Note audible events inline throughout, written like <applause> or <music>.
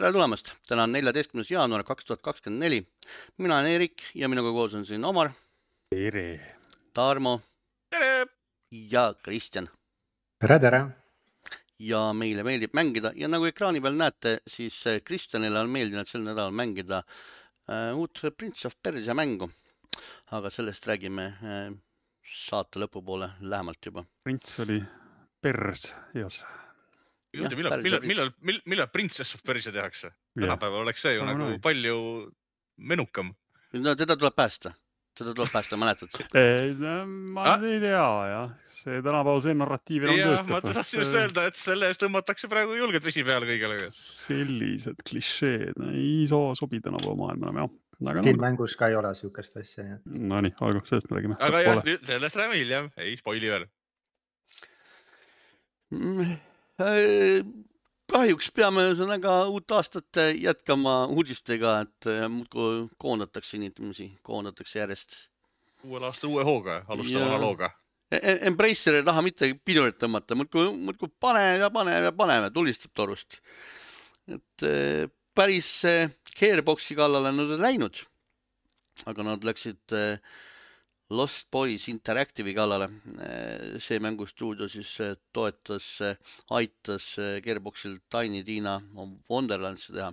tere tulemast, täna on neljateistkümnes jaanuar kaks tuhat kakskümmend neli. mina olen Eerik ja minuga koos on siin Omar. tere. Tarmo. tere. ja Kristjan. tere, tere. ja meile meeldib mängida ja nagu ekraani peal näete, siis äh, Kristjanile on meeldinud sel nädalal mängida uh, uut Prince of Persia mängu. aga sellest räägime uh, saate lõpupoole lähemalt juba. prints oli pers, jas millal, millal, millal, millal, millal, millal Princess of Persia tehakse? tänapäeval oleks see ju no, nagu no. palju menukam. no teda tuleb päästa, teda tuleb päästa, mäletad? <laughs> ma ah? ei tea jah, see tänapäeval see narratiiv enam töötab. ma tahtsin just öelda, et selle eest tõmmatakse praegu julgelt vesi peale kõigele. sellised klišeed ei saa sobi tänapäeva maailma enam jah aga siin no, mängus ka ei ole siukest asja, nii et. Nonii, olgu, sellest me räägime. aga jah, sellest räägime hiljem, ei spoil'i veel mm kahjuks peame ühesõnaga uut aastat jätkama uudistega, et äh, muudkui koondatakse inimesi, koondatakse järjest. uuel aastal uue hooga, alustame vana looga. E-, e-, Embracer ei taha mitte pidurit tõmmata, muudkui, muudkui paneb ja paneb ja paneb ja tulistab torust. et äh, päris Gearboxi kallale nad ei läinud. aga nad läksid äh, Lost Boys Interactive'i kallale. see mängustuudio siis eh, toetas, eh, aitas Gearboxil Tiny Tina Wonderlandsi teha.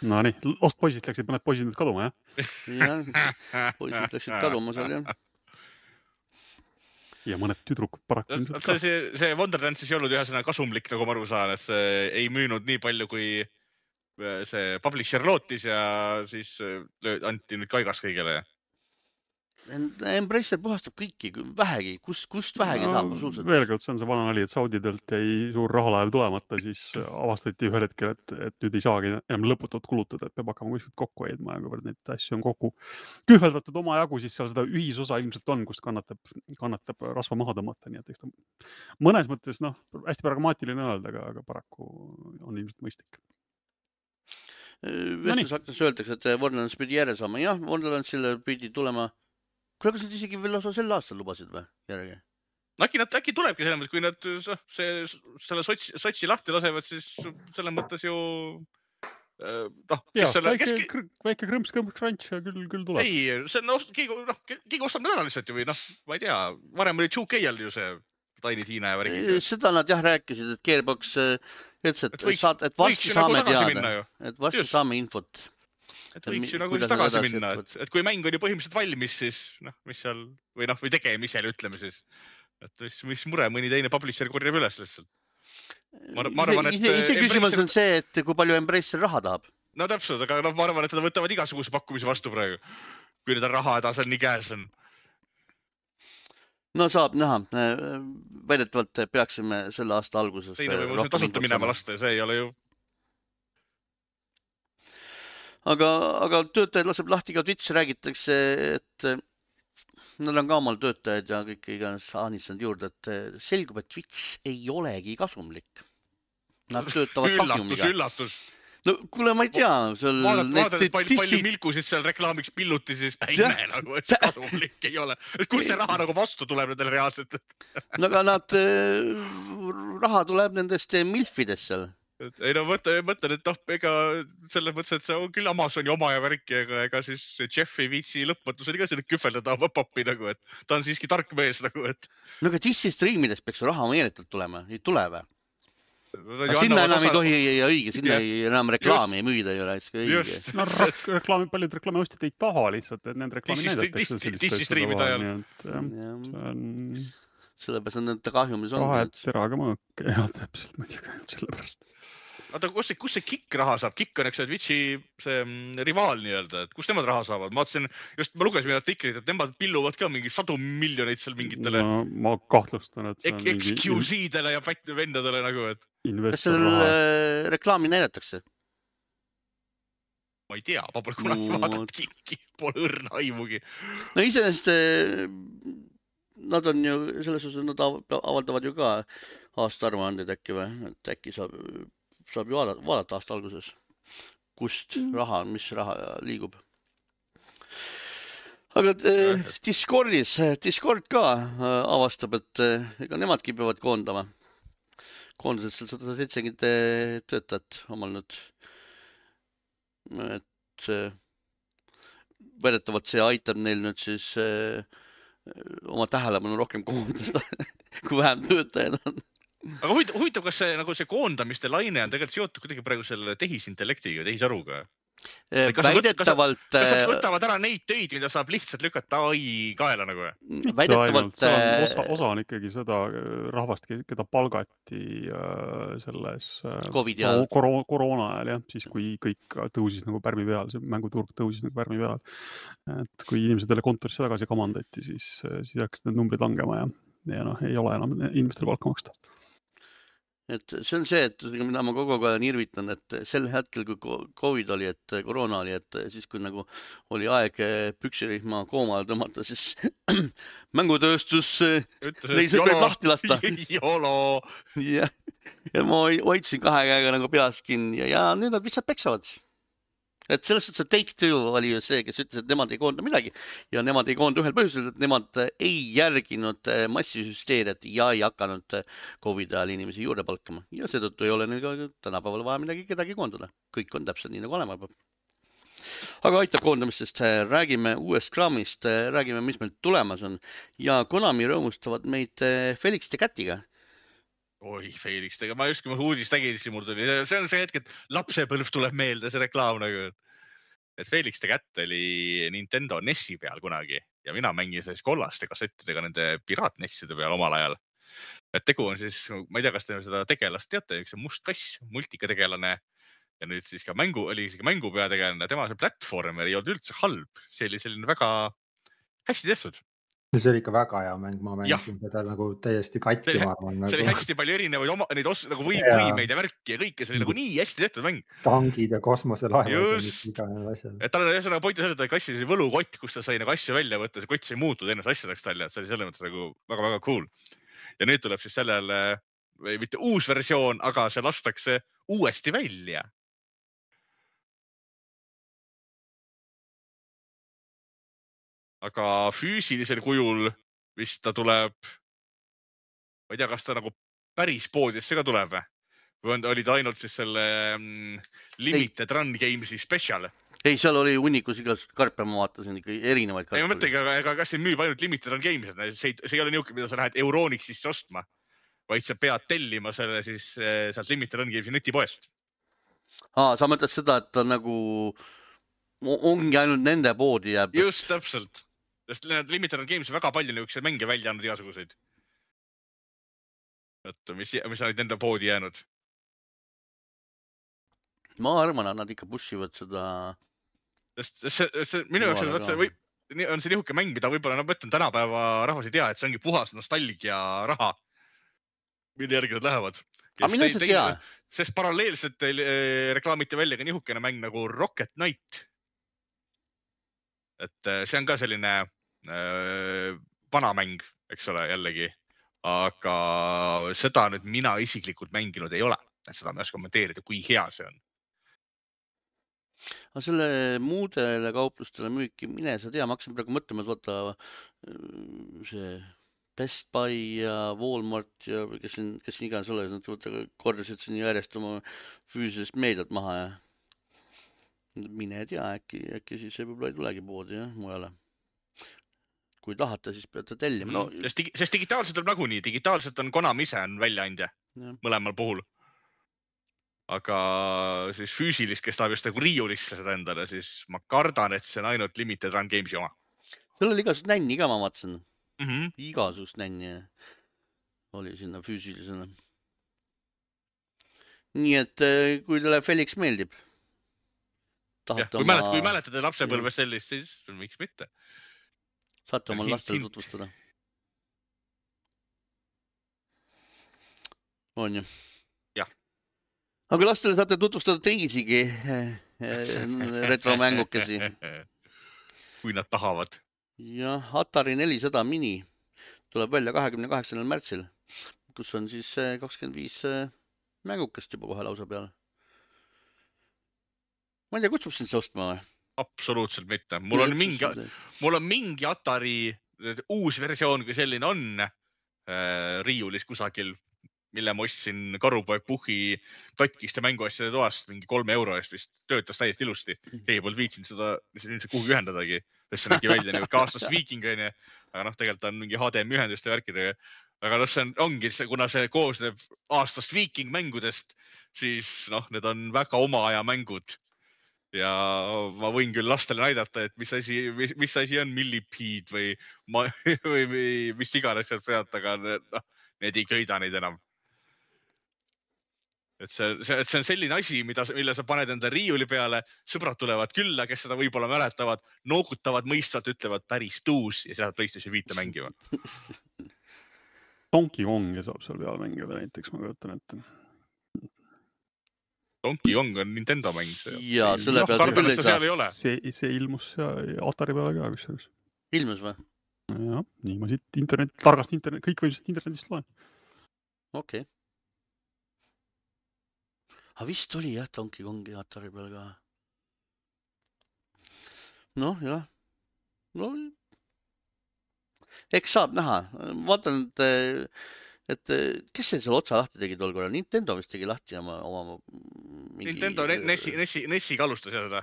Nonii, Lost Boys'ist läksid mõned poisid nüüd kaduma, jah? jah, poisid läksid kaduma seal, jah ja mõned tüdrukud paraku ilmselt ka. see, see Wonderlands siis ei olnud ühesõnaga kasumlik, nagu ma aru saan, et see ei müünud nii palju, kui see publisher lootis ja siis anti nüüd kaigas kõigile Embracer puhastab kõiki, vähegi, kust, kust vähegi no, saab absoluutselt. veel kord, see on see vana nali, et Saudidelt jäi suur rahalaev tulemata, siis avastati ühel hetkel, et, et nüüd ei saagi enam lõputult kulutada, et peab hakkama kuskilt kokku hoidma ja kuivõrd neid asju on kokku kühveldatud omajagu, siis seal seda ühisosa ilmselt on, kust kannatab, kannatab rasva maha tõmmata, nii et eks ta mõnes mõttes noh, hästi pragmaatiline öelda, aga, aga paraku on ilmselt mõistlik. Vestlusaktis no öeldakse, et Wonderlands pidi järele saama, jah, Wonderlandsile pidi tulema kuule, kas nad isegi veel lausa sel aastal lubasid või järgi? äkki nad, äkki tulebki selles mõttes, kui nad see, selle sots, sotsi lahti lasevad, siis selles mõttes ju äh, noh. väike kes..., väike krõmps-krõmps-krants ja küll, küll tuleb. ei, see on, keegi, noh, keegi ostab need ära lihtsalt ju või noh, ma ei tea, varem oli 2K-l ju see Tiny Tiina ja värgid. seda nad jah rääkisid, et Gearbox äh, ütles, et, et saad, et varsti saame nagu teada, et varsti Just. saame infot et võiks ju nagu tagasi minna, et, et kui mäng on ju põhimõtteliselt valmis, siis noh, mis seal või noh, või tegemisel ütleme siis, et mis, mis mure, mõni teine publisher korjab üles lihtsalt. ma, ma arvan, et. iseküsimus on see, et kui palju Embracer raha tahab. no täpselt, aga noh, ma arvan, et nad võtavad igasuguse pakkumise vastu praegu, kui nende rahahäda seal nii käes on no saab näha, väidetavalt peaksime selle aasta alguses. teine võimalus on tasuta minema lasta ja see ei ole ju aga, aga töötajaid laseb lahti ka Twitch, räägitakse, et neil on ka omal töötajad ja kõik iganes ahnitsanud juurde, et selgub, et Twitch ei olegi kasumlik. Nad <laughs> töötavad kahjumiga. üllatus, üllatus no kuule, ma ei tea, seal. vaadad, vaadad, palju, palju milkusid seal reklaamiks pilluti, siis <laughs> näe nagu, et kasumlik ei ole. kust see raha nagu vastu tuleb nendele reaalselt no aga nad, raha tuleb nendest milfidest seal ei no mõtle, mõtlen, et noh, ega selles mõttes, et see on küll Amazoni oma ja värki, aga ega siis Jeff ei viitsi lõpmatuseni ka seda kühveldada oma papi nagu, et ta on siiski tark mees nagu, et. no aga DC striimidest peaks ju raha meeletult tulema, ei tule või? No, sinna enam osa... ei tohi ja õige, sinna ja. ei, enam reklaami just. ei müüda ei ole, siis õige. no reklaami, paljud reklaamiostjad ei taha lihtsalt, et nende reklaami näidatakse. dissistriimide ajal. Sellepärast on nende kahjumis on. kahe teraga mõõk, <laughs> jah, täpselt muidugi ainult sellepärast oota, kus see, kus see Kikk raha saab? Kikk on, eks ole, Twitch'i see mm, rivaal nii-öelda, et kust nemad raha saavad? ma vaatasin, just ma lugesin artiklit, et nemad pilluvad ka mingi sadu miljoneid seal mingitele no,. ma kahtlustan, et see on mingi. XQC-dele ja vendadele nagu, et. kas seal äh, reklaami näidatakse? ma ei tea, ma pole kunagi no, vaadanud Kikki, pole õrna aimugi. no iseenesest äh, nad on ju selles suhtes, nad avaldavad ju ka aastaaruandeid äkki või, et äkki saab saab ju vaadata, vaadata aasta alguses, kust mm. raha, mis raha liigub. aga äh, Discordis, Discord ka äh, avastab, et äh, ega nemadki peavad koondama. koondasid seal sada seitsekümmend töötajat omal nüüd et äh, väidetavalt see aitab neil nüüd siis äh, oma tähelepanu rohkem koondada, <laughs> kui vähem töötajaid on. aga huvitav, huvitav, kas see nagu see koondamiste laine on tegelikult seotud kuidagi praegu selle tehisintellektiga, tehisaruga? väidetavalt, kas nad võtavad ära neid töid, mida saab lihtsalt lükata ai kaela nagu? väidetavalt ainult, osa, äh, osa on ikkagi seda äh, rahvast, keda palgati äh, selles äh, Covidi ajal. koro-, koroona ajal jah, siis kui kõik tõusis nagu pärmi peal, see mänguturg tõusis nagu pärmi peal. et kui inimesed jälle kontorisse tagasi kamandati, siis, siis hakkasid need numbrid langema ja, ja noh, ei ole enam inimestele palka maksta. Et see on see, et mida ma kogu aeg olen irvitan, et sel hetkel, kui Covid oli, et koroona oli, et siis kui nagu oli aeg püksirihma koomale tõmmata, siis <clears throat> mängutööstus äh, Lihtsalt võib <laughs> lahti lasta. <laughs> jolo, ja, ja ma hoi- hoidsin kahe käega nagu peas kinni ja, ja nüüd nad lihtsalt peksavad. Et selles suhtes, et Take-Two oli ju see, kes ütles, et nemad ei koonda midagi. Ja nemad ei koonda ühel põhjusel, et nemad äh, ei järginud äh, massihüsteeriat ja ei hakanud äh, Covidi ajal inimesi juurde palkama. Ja seetõttu ei ole neil ka tänapäeval vaja midagi kedagi koondada, kõik on täpselt nii nagu olema peab. aga aitab koondamistest, räägime uuest kraamist, räägime, mis meil tulemas on. Ja Konami rõõmustavad meid Felix the Catiga oi Felix, ega ma just, kui ma uudist nägin, siis mul tuli, see on see hetk, et lapsepõlv tuleb meelde, see reklaam nagu. et Felix the Cat oli Nintendo NES-i peal kunagi ja mina mängisin siis kollaste kassettidega nende piraat-NES-ide peal omal ajal. et tegu on siis, ma ei tea, kas te seda tegelast teate, üks must kass, multikategelane ja nüüd siis ka mängu, oli isegi mängu peategelane, tema see platvormer ei olnud üldse halb, see oli selline väga hästi tehtud, see oli ikka väga hea mäng, ma mängisin seda nagu täiesti katki, ma arvan, see oli nagu hästi palju erinevaid oma, neid os- nagu või, Jaa. võimeid ja värki ja kõike, see oli nagu nii hästi tehtud mäng. tangid ja kosmoselaevad ja iganes asjad. et tal oli ühesõnaga point on selles, et ta kassis võlukott, kus ta sai nagu asju välja võtta, see kott sai muutuda enne asjadeks talle, et see oli selles mõttes nagu väga-väga cool. ja nüüd tuleb siis sellele, või mitte uus versioon, aga see lastakse uuesti välja. Aga füüsilisel kujul vist ta tuleb, ma ei tea, kas ta nagu päris poodidesse ka tuleb või? või on, oli ta ainult siis selle mm, Limited Run Games'i spetsial? ei, seal oli hunnikus igasuguseid karpe, ma vaatasin ikka erinevaid ei, ma karpe. mõtlengi, aga ega kas see müüb ainult Limited Run Games, et see ei, see ei ole niisugune, mida sa lähed Euronixist ostma, vaid sa pead tellima selle siis eh, sealt Limited Run Games'i netipoest. aa, sa mõtled seda, et ta nagu ongi ainult nende poodi jääb. just täpselt, sest need Limited Games väga palju niisuguseid mänge välja andnud igasuguseid. et mis, mis olid enda poodi jäänud. ma arvan, et nad ikka push ivad seda. sest see, see minu jaoks on, see ka. võib, on see niisugune mäng, mida võib-olla, no ma ütlen, tänapäeva rahvas ei tea, et see ongi puhas nostalgia raha, mille järgi nad lähevad. aga mine sa tea, sest paralleelselt eh, reklaamiti välja ka niisugune mäng nagu Rocket Knight. et eh, see on ka selline vana mäng, eks ole, jällegi, aga seda nüüd mina isiklikult mänginud ei ole, seda ma ei oska kommenteerida, kui hea see on. aga selle muudele kauplustele müüki, mine sa tea, ma hakkasin praegu mõtlema, et vaata see Best Buy ja Walmart ja kes siin, kes siin iganes olid, nad vaata kordasid siin järjest oma füüsilist meediat maha ja mine tea, äkki, äkki siis võib-olla ei tulegi poodi jah, mujale. Kui tahate, siis peate tellima, no sest, digi- sest digitaalselt on nagunii, digitaalselt on Konami ise on väljaandja mõlemal puhul. aga siis füüsilist, kes tahab just nagu riiulisse seda endale, siis ma kardan, et see on ainult Limited Run Games'i oma seal oli igasugust nänni ka, ma vaatasin, mm. -hmm. igasugust nänni oli sinna füüsilisena. nii et eh, kui teile Felix meeldib. jah, kui mäletad, kui mäletate lapsepõlves sellist, siis miks mitte. Saate oma lastele tutvustada. on ju? Jah. aga lastele saate tutvustada teisigi eh, eh, retromängukesi. <laughs> kui nad tahavad. jah, Atari nelisada mini tuleb välja kahekümne kaheksandal märtsil, kus on siis eh, kakskümmend viis mängukest juba kohe lausa peal. ma ei tea, kutsub sind see ostma või? Absoluutselt mitte, mul on mingi, mul on mingi Atari uus versioon, kui selline on äh, riiulis kusagil mille ma ostsin Karupoeg Puhhi katkiste mänguasjade toast mingi kolme euro eest vist, töötas täiesti ilusti. keegi polnud viitsinud seda ilmselt kuhugi ühendadagi, sest see nägi välja nagu kaaslas viiking onju. aga noh, tegelikult on mingi HDMI ühenduste värkidega. aga noh, see on, ongi see, kuna see koosneb aastast viiking mängudest, siis noh, need on väga oma aja mängud ja ma võin küll lastele näidata, et mis asi, mis asi on millipede või, <laughs> või, või mis iganes sealt pealt, aga noh, need ei köida neid enam. et see, see, see on selline asi, mida, mille sa paned enda riiuli peale, sõbrad tulevad külla, kes seda võib-olla mäletavad, noogutavad mõistvalt, ütlevad päris tuus ja siis lähevad PlayStation viite mängima. <laughs> Donkey Kongi saab seal peal mängida näiteks, ma kujutan ette Donkey Kong on Nintendo mäng. ja selle peal sa küll ei saa. see, see ilmus Atari peale ka kusjuures. ilmus või? jah, nii ma siit internet, targast internet, kõikvõimsast internetist loen. okei okay.. aga vist oli jah Donkey Kongi Atari peal ka. noh, jah. no eks saab näha, vaatan, et et eh, kes see seal otsa lahti tegi tol korral, Nintendo vist tegi lahti oma, oma mingi.... Nintendo NES-i, NES-i, NES-iga alustas ja seda,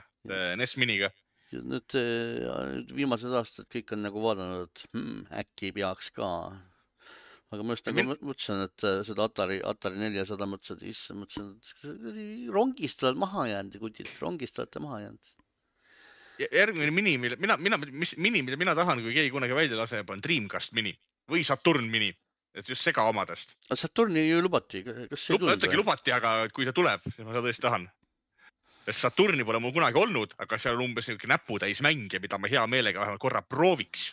NES Miniga. nüüd, eh, nüüd viimased aastad kõik on nagu vaadanud, et hmm, äkki peaks ka. aga ma just nagu Min... mõtlesin, et eh, seda Atari, Atari neljasada mõtlesin, et issand, mõtlesin, et rongist oled maha jäänud, kutid, rongist olete maha jäänud järgmine mini, mille mina, mina, mis mini, mida mina tahan, kui keegi kunagi välja laseb, on Dreamcast mini või Saturn mini et just segaomadest. Saturni ju lubati, kas see ei tulnud? ütlegi lubati, aga kui ta tuleb, siis ma seda tõesti tahan. sest Saturni pole mul kunagi olnud, aga seal on umbes niisugune näputäis mänge, mida ma hea meelega vähemalt korra prooviks.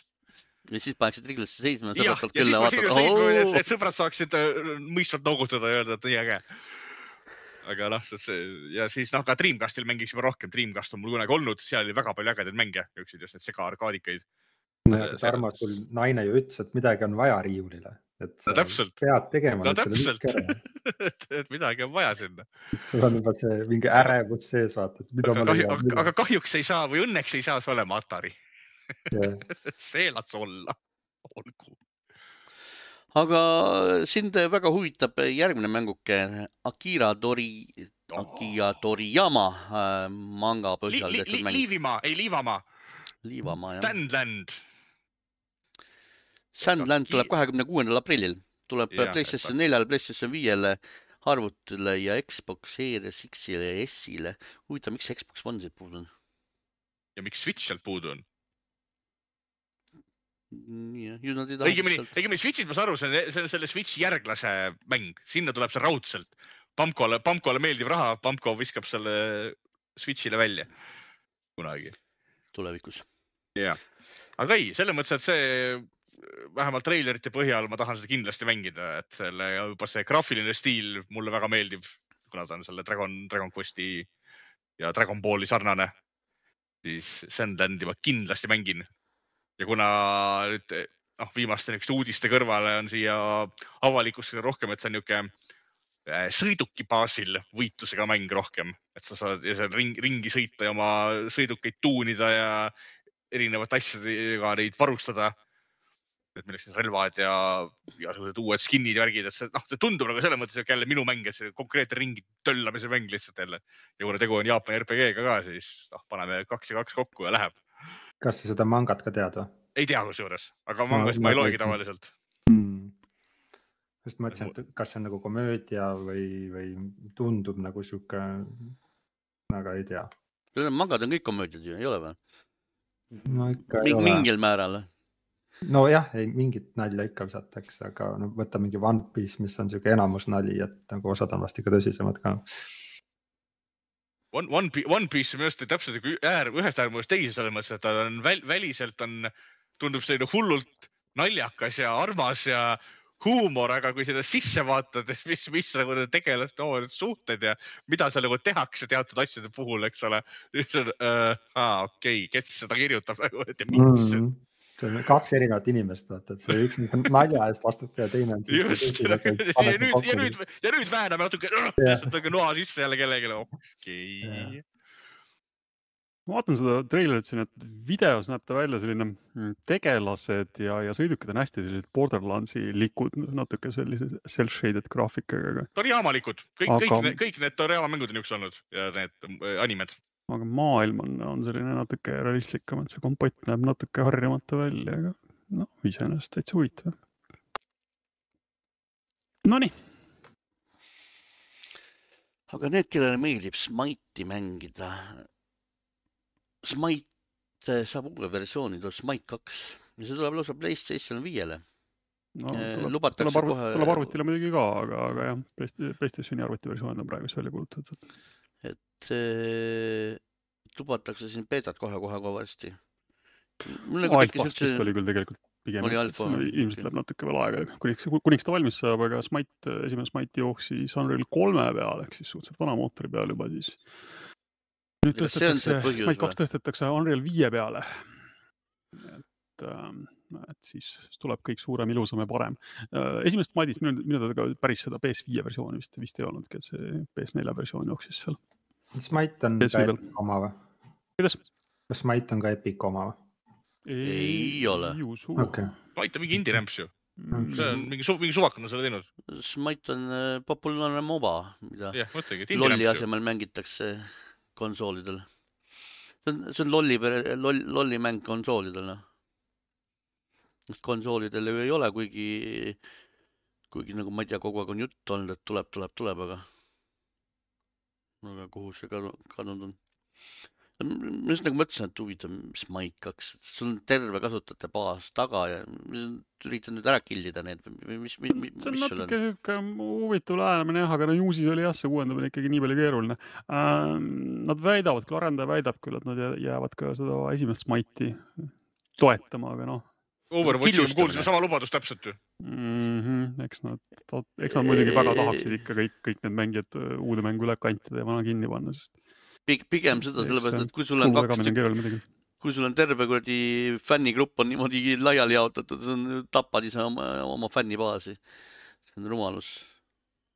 ja siis paneksid Riglasse seisma ja sõbrad tulevad külla ja vaatavad. Et, et sõbrad saaksid äh, mõistvalt noogutada ja öelda, et nii äge. aga noh, ja siis noh, ka Dreamcastil mängiks juba rohkem, Dreamcast on mul kunagi olnud, seal oli väga palju ägedaid mänge, niisuguseid just neid segaarkaadikaid. nojah, aga Tarmo, sul naine ju ütles, et midagi on vaja riiulile et no, täpselt. pead tegema no,. <laughs> et, et midagi on vaja sinna. sul on juba see mingi ärevus sees, vaata, et mida aga, ma leian. Aga, aga kahjuks ei saa või õnneks ei saa see olema Atari <laughs> see las olla, olgu. aga sind väga huvitab järgmine mänguke Akira Tori oh., Akira Toriyama äh, manga põhjal li, li, tehtud mäng. Liivimaa, ei Liivamaa. Liivamaa jah. Stanland Sandland tuleb kahekümne kuuendal aprillil, tuleb ja, PlayStation neljale, PlayStation viiele, arvutile ja Xbox Series X-ile ja S-ile. huvitav, miks Xbox One siit puudu on? ja miks Switch sealt puudu on? taha. õigemini, õigemini Switch'is ma saan aru, see on, see on selle Switch'i järglase mäng, sinna tuleb see raudselt. Pamkole, Pamkole meeldib raha, Pamko viskab selle Switch'ile välja kunagi. tulevikus. jah, aga ei, selles mõttes, et see vähemalt treilerite põhjal ma tahan seda kindlasti mängida, et selle juba see graafiline stiil mulle väga meeldib, kuna ta on selle Dragon, Dragon Questi ja Dragon Balli sarnane, siis Sandlandi ma kindlasti mängin. ja kuna nüüd noh, viimaste niisuguste uudiste kõrvale on siia avalikkusele rohkem, et see on niisugune äh, sõiduki baasil võitlusega mäng rohkem, et sa saad ja seal ring, ringi sõita ja oma sõidukeid tuunida ja erinevate asjadega neid varustada et milleks siis relvad ja igasugused uued skin'id ja värgid, et see noh, see tundub nagu selles mõttes jälle minu mäng, et see konkreetne ringi töllamise mäng lihtsalt jälle. ja kuna tegu on Jaapani RPG-ga ka, siis noh, paneme kaks ja kaks kokku ja läheb. kas sa seda mangat ka tead või? ei tea kusjuures, aga mangasid no, ma ei loegi tavaliselt hmm.. just mõtlesin, et kas see on nagu komöödia või, või tundub nagu sihuke, aga ei tea. mangad on kõik komöödiad ju, ei ole või? no ikka ei Ming, ole. mingil määral nojah, ei mingit nalja ikka visatakse, aga no võta mingi One Piece, mis on sihuke enamus nali, et nagu osad on vast ikka tõsisemad ka. One, One, One Piece on minu arust täpselt nagu äär, ühest äärmusest teise selles mõttes, et ta on väl, väliselt on, tundub selline hullult naljakas ja armas ja huumor, aga kui sinna sisse vaatad, et mis, mis nagu need tegelaste omavahelised suhted ja mida seal nagu tehakse teatud asjade puhul, eks ole. siis on äh,, okei okay,, kes seda kirjutab nagu, et ja miks mm. -hmm see on kaks erinevat inimest, vaata, et see üks on nalja eest vastutaja, teine on siis. just, ja nüüd, ja nüüd, ja nüüd vääname natuke, natuke noa sisse jälle kellelegi, okei. Okay.. ma vaatan seda treilerit siin, et videos näeb ta välja selline mm, tegelased ja, ja sõidukid on hästi sellised Borderlandsi likud, natuke sellise cel-shaded graafikaga, aga, Toriyama-likud, kõik Aga- aga..., kõik, kõik need Toriyama mängud on niisugused olnud ja need äh, animed. Aga maailm on, on selline natuke realistlikum, et see kompott näeb natuke harjumatu välja, aga noh, iseenesest täitsa huvitav. Nonii, aga need, kellele meeldib Smite'i mängida, Smite saab uue versiooni, tuleb Smite kaks ja see tuleb lausa PlayStation viiele. no Eh, tuleb, lubatakse tuleb, arvut, kohe- tuleb arvutile muidugi ka, aga, aga jah, PlayStationi arvuti versioon on praegu välja kuulutatud. Et lubatakse siin beetat kohe-kohe nagu tekkis Alfast vist oli küll tegelikult pigem, Oli alfa, ilmselt läheb natuke veel aega, kuniks, kuniks ta valmis saab, aga Smite, esimene Smite jooksis Unreal kolme peal ehk siis suhteliselt vana mootori peal juba siis. nüüd tõstetakse, Smite kaks tõstetakse Unreal viie peale. et, et siis tuleb kõik suurem, ilusam ja parem. esimesest Smite'ist minu, minu teada ka päris seda PS5 versiooni vist, vist ei olnudki, et see PS4 versioon jooksis seal. Smite on PS ka. Epic oma või? kuidas? kas Smite on ka Epic oma või? Ei ole. okay., Smite on mingi indie-rämps ju, Mm. see on mingi su-, mingi suvakana selle teinud. Smite on äh, populaarne moba, mida jah, mõtlegi, lolli indie-rämps ju. asemel mängitakse konsoolidel. see on, see on lolli, loll, lolli mäng konsoolidel, noh. Konsoolidel ju ei ole, kuigi, kuigi nagu ma ei tea, kogu aeg on juttu olnud, et tuleb, tuleb, tuleb, aga, aga kuhu see kadu-, kadunud on? ma just nagu mõtlesin, et huvitav, mis Mike kaks, sul on terve kasutajate baas taga ja ma üritan nüüd ära killida need või mis, mis, mis, see on natuke sihuke huvitav lähenemine jah, aga no ju siis oli jah, see uuendamine ikkagi nii palju keeruline äh,. Nad väidavad küll, arendaja väidab küll, et nad jää- jäävad ka seda esimest Smite'i toetama, aga noh Overwatchi killustamine. kuulsin sama lubadust täpselt ju. mm. -hmm, eks nad, eks nad muidugi väga tahaksid ikka kõik, kõik need mängijad äh, uude mängu üle kantida ja vana kinni panna, sest Pig-, pigem seda sellepärast, et kui sul on kaks kui sul on terve kuradi fännigrupp on niimoodi laiali jaotatud, tapad ise oma, oma fännibaasi. see on rumalus.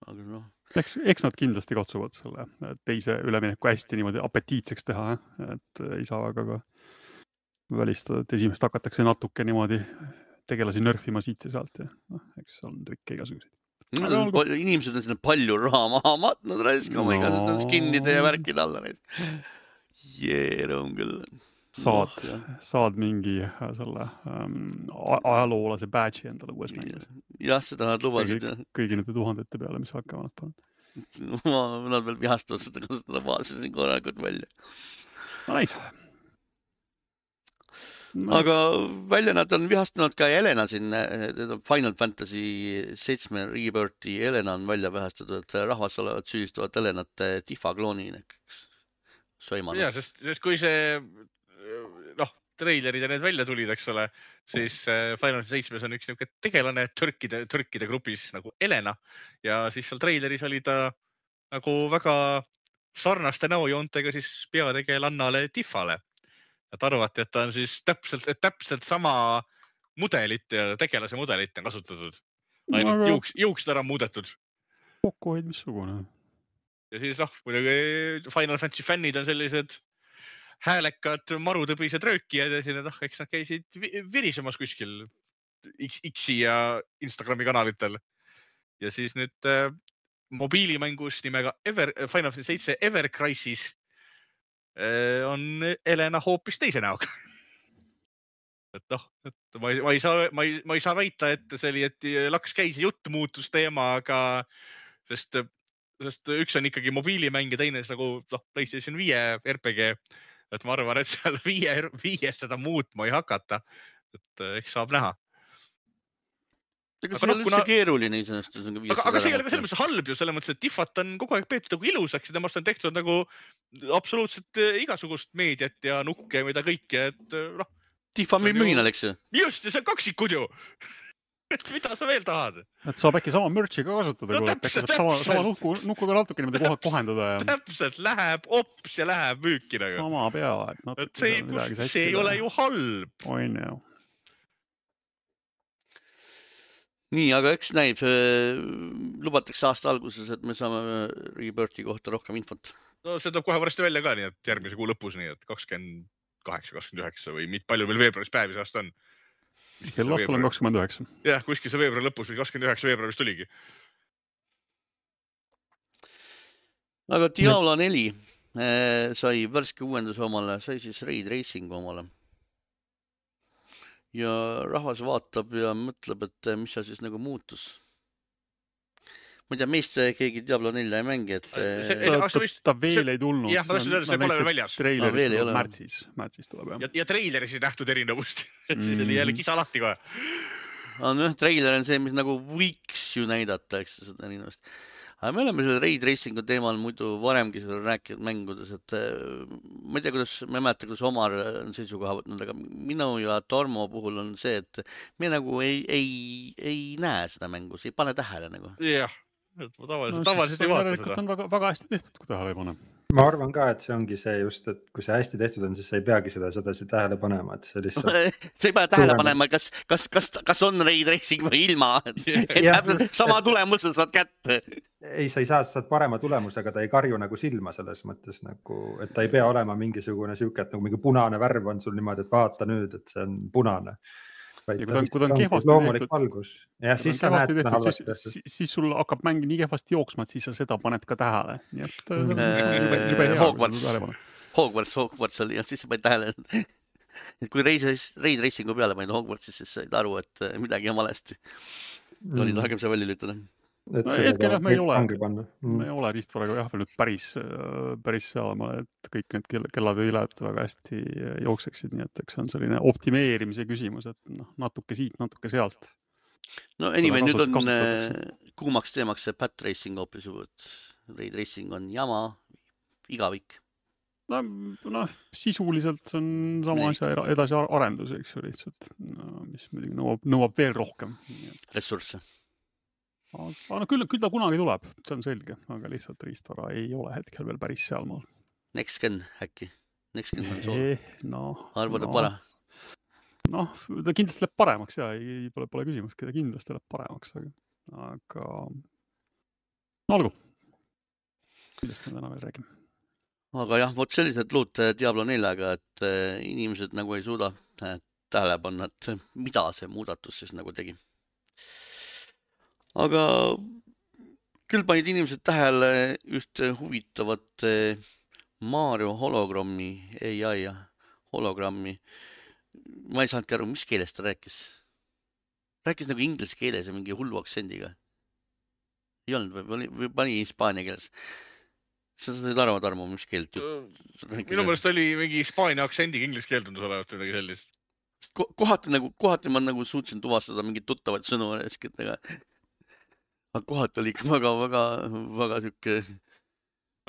aga noh, eks, eks nad kindlasti katsuvad selle teise ülemineku hästi niimoodi apetiitseks teha, et äh, ei saa väga ka välistada, et esimest hakatakse natuke niimoodi tegelasi nörfima siit ja sealt ja noh, eks on trikke igasuguseid. Aga olgu. inimesed on sinna palju raha maha matnud raiskama no. No. igasuguste skinnide ja värkide alla neid. jee, rõõm küll. saad jah., saad mingi äh, selle ähm, ajaloolase badge'i endale uues mängus. jah, seda nad lubasid kõigi nende tuhandete peale, mis hakkavad panema. <laughs> Nad veel vihastavad seda kasutada baasi korralikult välja. no nice. Aga välja nad on vihastanud ka Helena siin, Final Fantasy seitsme Rebirthi Helena on välja vihastatud, et rahvas olevat süüdistavad Helenat Tifa klooni näiteks. ja sest, sest kui see noh, treilerid ja need välja tulid, eks ole, siis äh, Final Fantasy seitsmes on üks niisugune tegelane türkide, türkide grupis nagu Helena ja siis seal treileris oli ta nagu väga sarnaste näojoontega siis peategelannale Tifale. Et arvati, et ta on siis täpselt, täpselt sama mudelit ja tegelase mudelit on kasutatud. ainult Aga- juuks, juuksed ära muudetud kokkuhoid missugune. ja siis noh, muidugi Final Fantasy fännid on sellised häälekad marutõbised röökijad ja siis nad, ah, eks nad käisid vi- virisemas kuskil X, X-i ja Instagrami kanalitel. ja siis nüüd äh, mobiilimängus nimega Ever, Final Fantasy seitse Ever Crisis on Helena hoopis teise näoga. et noh, et ma ei, ma ei saa, ma ei, ma ei saa väita, et see oli, et laks käis ja jutt muutus teema, aga sest sest üks on ikkagi mobiilimäng ja teine siis nagu noh, Playstation viie RPG. et ma arvan, et seal <laughs> viie, viies seda muutma ei hakata. et eh, eks saab näha. Ega aga see ei noh, ole kuna- üldse keeruline iseenesest. aga, aga see ei ole ka selles mõttes halb ju, selles mõttes, et Tifat on kogu aeg peetud nagu ilusaks ja temast on tehtud nagu absoluutselt eh, igasugust meediat ja nukke ja mida kõike, et eh, noh, Tifa müüb mühinal, eks ju. just ja see on kaksikud ju. <laughs> mida sa veel tahad? et saab äkki sama mürtsi ka kasutada No äkki täpselt, saab sama, sama täpselt. nuku, nukuga natuke niimoodi kohe kohendada ja täpselt läheb ops ja läheb müüki nagu. sama pea, et see see ei ole ju halb. on ju. nii, aga eks näib, lubatakse aasta alguses, et me saame Rebirthi kohta rohkem infot no see tuleb kohe varsti välja ka, nii et järgmise kuu lõpus, nii et kakskümmend kaheksa, kakskümmend üheksa või mit- palju meil veebruaris päevi see aasta on. sel aastal on kakskümmend üheksa. jah, kuskil see veebruari lõpus või kakskümmend üheksa veebruaris tuligi. aga Diablo neli eh, sai värske uuenduse omale, sai siis Raid Racingu omale. Ja rahvas vaatab ja mõtleb, et eh, mis seal siis nagu muutus. ma ei tea, meist keegi Diablo nelja ei mängi, et eh, ta, aga ta, vist- ta veel ei tulnud. jah, ma tahtsin öelda, see pole veel väljas. Aa, veel ei treilerid ole. märtsis, märtsis tuleb jah. ja, ja treileris ei nähtud erinevust <laughs> et siis oli Mhm. jälle kisa lahti kohe. on jah, treiler on see, mis nagu võiks ju näidata, eks seda erinevust. Aga me oleme selle Raid Racingu teemal muidu varemgi seal rääkinud mängudes, et eh, ma ei tea, kuidas, ma ei mäleta, kuidas Omar on seisukoha võtnud, aga minu ja Tarmo puhul on see, et me nagu ei, ei, ei näe seda mängu, ei pane tähele nagu. jah, et ma tavaliselt, tavaliselt ei vaata seda. on väga, väga hästi tehtud, kui tähele ei pane. Ma arvan ka, et see ongi see just, et kui see hästi tehtud on, siis sa ei peagi seda sedasi tähele panema, et see lihtsalt <laughs> sa ei pea tähele Suurem- panema, kas, kas, kas, kas on Raid Racing või ilma, <laughs> et täpselt sama tulemuse saad kätte. ei, sa ei saa, sa saad parema tulemuse, aga ta ei karju nagu silma selles mõttes nagu, et ta ei pea olema mingisugune sihuke, et nagu mingi punane värv on sul niimoodi, et vaata nüüd, et see on punane. Ja kui ta on- kui ta on kehvasti loomulik tehtud- valgus. jah, siis sa näed, tehtud, halvasti siis, siis, sul hakkab mäng nii kehvasti jooksma, et siis sa seda paned ka tähele, nii et äh, Mm. jube, jube hea. Hogwarts. Hogwarts, Hogwarts oli ja siis sa panid tähele, et kui Raid, Raid Racingu peale panid Hogwartsis, siis said aru, et äh, midagi on valesti. oli targem see välja lülitada. Et No hetkel jah, me ei ole. panna. me ei ole riistvaraga jah veel nüüd päris, päris sealmaal, et kõik need kell, kellad ja viled väga hästi jookseksid, nii et eks see on selline optimeerimise küsimus, et noh, natuke siit, natuke sealt. no anyway, nüüd on äh, kuumaks teemaks see Pat Racing hoopis et Raid Racing on jama, igavik. no noh, sisuliselt see on sama asja edasiarendus, eks ju, lihtsalt no, mis muidugi nõuab, nõuab veel rohkem. ressursse. Aga no küll, küll ta kunagi tuleb, see on selge, aga lihtsalt riistvara ei ole hetkel veel päris sealmaal. Next Gen äkki, Next Gen konsool, noh, arvad, et no, vara? noh, ta kindlasti läheb paremaks ja ei pole, pole küsimustki, ta kindlasti läheb paremaks, aga, aga no olgu. millest me täna veel räägime? aga jah, vot sellised lood äh, Diablo neljaga, et äh, inimesed nagu ei suuda äh, tähele panna, et mida see muudatus siis nagu tegi. Aga küll panid inimesed tähele ühte huvitavat äh, Mario hologrammi, ai hologrammi. ma ei saanudki aru, mis keeles ta rääkis. rääkis nagu inglise keeles ja mingi hullu aktsendiga. ei olnud või, või, pani hispaania keeles? sa said aru, Tarmo, mis keelt jutt minu meelest oli mingi hispaania aktsendiga inglise keel tundus olevat midagi sellist. ko kohati nagu, kohati ma nagu suutsin tuvastada mingeid tuttavaid sõnu aga aga kohati oli ikka väga, väga, väga sihuke,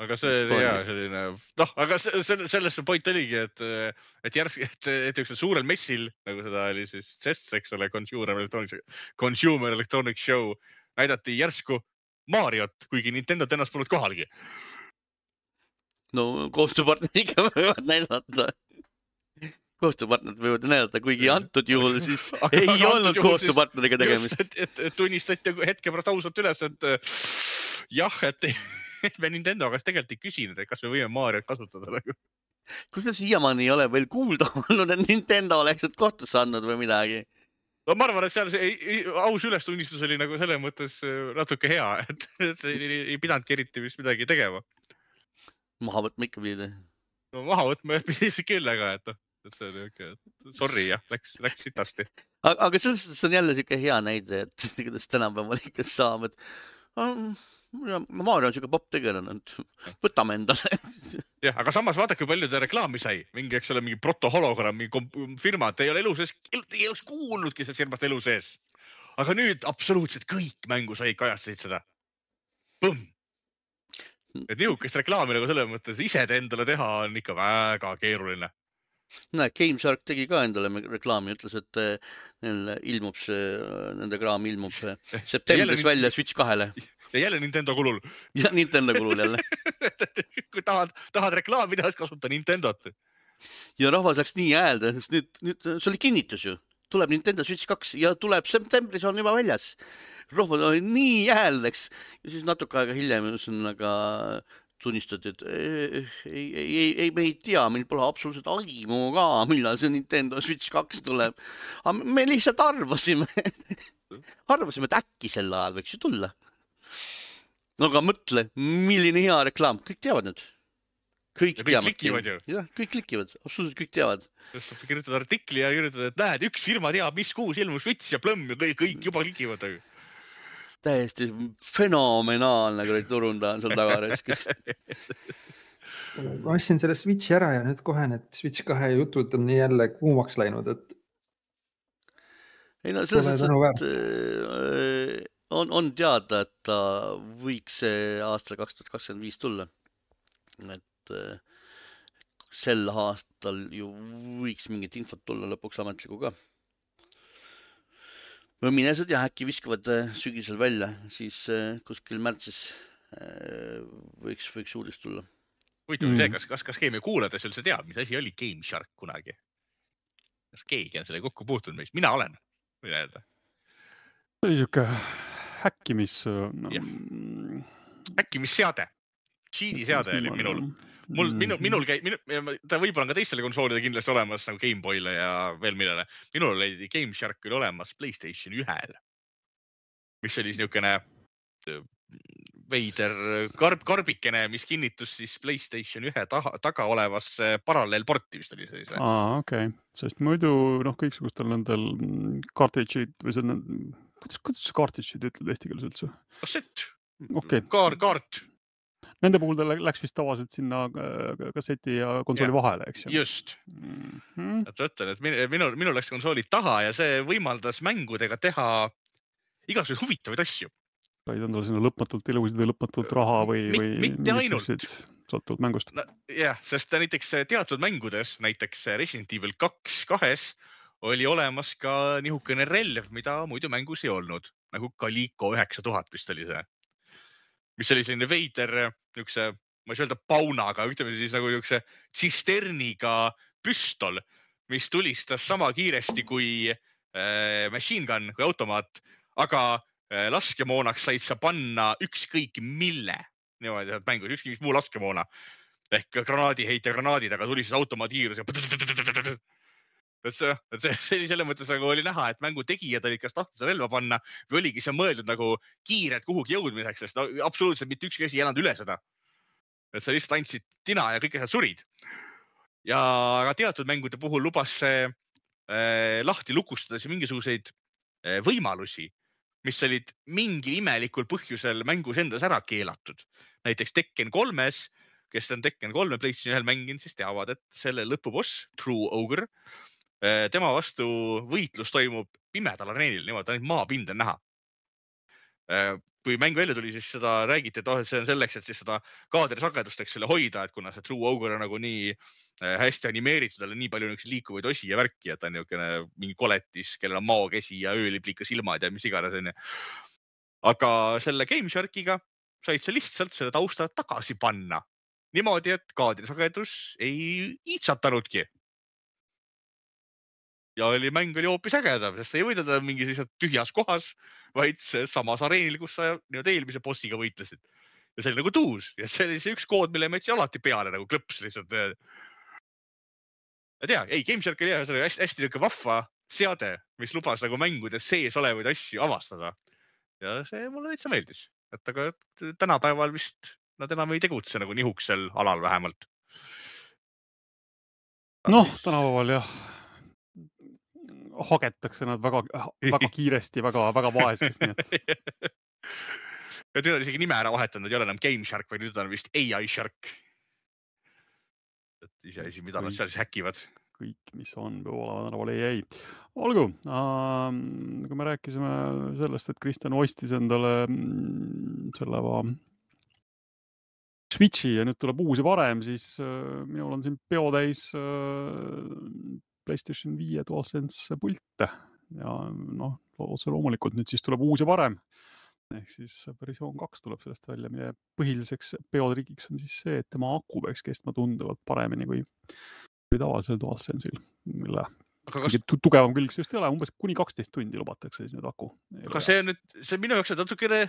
aga see oli hea selline, noh, aga se- selle, selles see point oligi, et, et järsku, et, et üks suurel messil, nagu seda oli siis CES, eks ole, Consumer Electronics, Consumer Electronics Show, näidati järsku Mariot, kuigi Nintendo't ennast polnud kohalgi. no koostööpartnerid ikka võivad näidata. Koostööpartnerid võivad näidata, kuigi antud juhul siis <laughs> Aga- ei aga olnud koostööpartneriga tegemist. et, et, et tunnistati hetke pärast ausalt üles, et äh, jah, et et <laughs> me Nintendo käest tegelikult ei küsinud, et kas me võime Mariot kasutada nagu. kusjuures siiamaani ei ole veel kuulda <laughs> olnud, et Nintendo oleks need kohtusse andnud või midagi. no ma arvan, et seal see ei, ei, aus ülestunnistus oli nagu selles mõttes äh, natuke hea, et, et ei, ei, ei pidanudki eriti vist midagi tegema. maha võtma ikka pidi. no maha võtma pidi küll, aga et noh, et see oli okei okay., sorry jah, läks, läks sitasti. aga, aga selles suhtes on jälle siuke hea näide, et <laughs> kuidas tänapäeval ikka saab, et um, Mario on siuke popp tegelane, et võtame endale <laughs> jah, aga samas vaadake, palju ta reklaami sai, mingi, eks ole, mingi protohologrammi firma, et ei ole elu sees, ei oleks kuulnudki sellest firmast elu sees. aga nüüd absoluutselt kõik mängu said, kajastasid seda. Et nihukest reklaami nagu selles mõttes ise endale teha on ikka väga keeruline. näed, GameShark tegi ka endale reklaami, ütles, et eh, neil ilmub see, nende kraam ilmub eh, septembris välja Switch kahele ja jälle Nintendo kulul. ja Nintendo kulul jälle. <laughs> kui tahad, tahad reklaami teha, siis kasuta Nintendot. ja rahvas läks nii häälde, sest nüüd, nüüd see oli kinnitus ju, tuleb Nintendo Switch kaks ja tuleb septembris on juba väljas. rahvad olid nii hääled, eks, ja siis natuke aega hiljem ühesõnaga tunnistati, et ei, ei, ei, ei, me ei tea, meil pole absoluutselt aimu ka, millal see Nintendo Switch kaks tuleb. aga me lihtsalt arvasime, <laughs> arvasime, et äkki sel ajal võiks ju tulla. no aga mõtle, milline hea reklaam, kõik teavad nüüd. kõik Ja kõik teavad. klikivad ju. jah, kõik klikivad, absoluutselt kõik teavad. kirjutad artikli ja kirjutad, et näed, üks firma teab, mis kuus ilmub Switch ja plõmm ja kõik, kõik juba klikivad. Täiesti fenomenaalne kuradi turundaja on seal taga raisk. ma ostsin selle Switchi ära ja nüüd kohe need Switch kahe jutud on nii jälle kuumaks läinud, et ei no selles tänuväärt. et äh, on, on teada, et ta võiks aastal kaks tuhat kakskümmend viis tulla. et äh, sel aastal ju võiks mingit infot tulla lõpuks ametlikku ka. Või mine sa tea, äkki viskavad äh, sügisel välja, siis äh, kuskil märtsis äh, võiks, võiks uudis tulla. huvitav on see, Mm. kas, kas, kas keegi meie kuulajatest üldse teab, mis asi oli Game Shark kunagi? kas keegi on sellega kokku puutunud meist? mina olen, võin öelda. see oli sihuke häkkimis no,. Jah. häkkimisseade. Cheat'i seade oli minul. mul, minu, Mhm. minul käib, ta võib-olla on ka teistele konsoolidele kindlasti olemas nagu GameBoy'le ja veel millele. minul oli Game Shark oli olemas Playstation ühel, mis oli niisugune äh, veider karb, karbikene, mis kinnitus siis Playstation ühe taha, taga olevasse paralleelporti vist oli see. aa, okei okay., sest muidu noh, kõiksugustel nendel cartridge'id või see, kuidas, kuidas cartridge'id ütled eesti keeles üldse? kassett. Okei. kaar, kaart, Nende puhul ta lä- läks vist tavaliselt sinna äh, kasseti ja konsooli Jah. vahele, eks ju just. mm. -hmm. et ütlen, et min- minul, minul läks konsoolid taha ja see võimaldas mängudega teha igasuguseid huvitavaid asju. said endale sinna lõpmatult ilusid või lõpmatult raha või, Mit- või mitte ainult. sõltuvalt mängust. jah, sest näiteks teatud mängudes, näiteks Resident Evil kaks kahes oli olemas ka nihukene relv, mida muidu mängus ei olnud, nagu Calico üheksa tuhat vist oli see. Mis oli selline veider niisuguse, ma ei saa öelda paunaga, ütleme siis nagu niisuguse tsisterniga püstol, mis tulistas sama kiiresti kui äh, machine gun, kui automaat, aga äh, laskemoonaks said sa panna ükskõik mille niimoodi sealt mängus, ükskõik mis muu laskemoona ehk granaadiheitja granaadid, aga tulistas automaatkiirus ja. Et see, et see, see oli selles mõttes nagu oli näha, et mängu tegijad olid kas tahtnud relva panna või oligi see mõeldud nagu kiirelt kuhugi jõudmiseks, sest no, absoluutselt mitte ükski asi ei elanud üle seda. et sa lihtsalt andsid tina ja kõik asjad surid. ja aga teatud mängude puhul lubas see äh, lahti lukustada siis mingisuguseid äh, võimalusi, mis olid mingil imelikul põhjusel mängus endas ära keelatud. näiteks Tekken kolmes, kes on Tekken kolme PlayStation ühel mänginud, siis teavad, et selle lõpuboss, True Ogre, tema vastu võitlus toimub pimedal areenil, niimoodi ainult maapind on näha. kui mäng välja tuli, siis seda räägiti, et oh, et see on selleks, et siis seda kaadrisagedust, eks selle hoida, et kuna see True Ogre on nagu nii äh, hästi animeeritud, tal on nii palju niisuguseid liikuvaid osi ja värki, et ta on niisugune mingi koletis, kellel on maokäsi ja ööliplikas ilmad ja mis iganes onju. aga selle Game Sharkiga said sa lihtsalt selle tausta tagasi panna niimoodi, et kaadrisagedus ei iitsatanudki. Ja oli, mäng oli hoopis ägedam, sest sa ei võidelda mingis lihtsalt tühjas kohas, vaid samas areenil, kus sa nii-öelda eelmise bossiga võitlesid. ja see oli nagu tuus ja see oli see üks kood, mille ma jätsin alati peale nagu klõps lihtsalt. ma ei tea, ei Game Shark oli hea, see oli hästi-hästi niisugune vahva seade, mis lubas nagu mängudes sees olevaid asju avastada. ja see mulle täitsa meeldis, et aga tänapäeval vist nad enam ei tegutse nagu nihukesel alal vähemalt. noh, tänapäeval jah, hagetakse nad väga, väga <laughs> kiiresti, väga, väga vaeseks, nii et <laughs> ja nüüd on isegi nime ära vahetanud, ei ole enam Game Shark, vaid nüüd on vist ai Shark. et iseasi, mida nad seal siis häkivad. kõik, mis on, peab olema tänapäeval ei, ei. olgu äh,, kui me rääkisime sellest, et Kristjan ostis endale mm, selle Switchi ja nüüd tuleb uus ja parem, siis äh, minul on siin peotäis äh, Playstation viie DualSense pilte ja noh, otse loomulikult nüüd siis tuleb uus ja parem. Ehk siis versioon kaks tuleb sellest välja, mille põhiliseks peotrikiks on siis see, et tema aku peaks kestma tunduvalt paremini kui, kui tavalisel DualSense'il, mille aga kas, tugevam külg see just ei ole, umbes kuni kaksteist tundi lubatakse siis nüüd aku. aga see on nüüd, see minu jaoks on natukene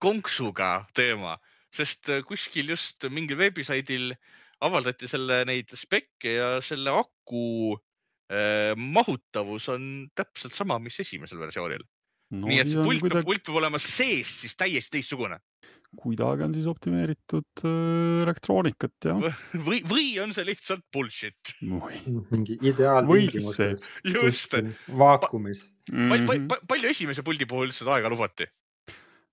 konksuga teema, sest äh, kuskil just mingil veebisaidil avaldati selle neid spekke ja selle aku äh, mahutavus on täpselt sama, mis esimesel versioonil no, nii et see on pult peab, kuidagi, pult peab olema sees siis täiesti teistsugune kuidagi on siis optimeeritud äh, elektroonikat jah. või, või on see lihtsalt bullshit. <laughs> mingi ideaal. Või siis see. just, vaakumis. palju, Mhm. palju, palju esimese puldi puhul üldse seda aega lubati?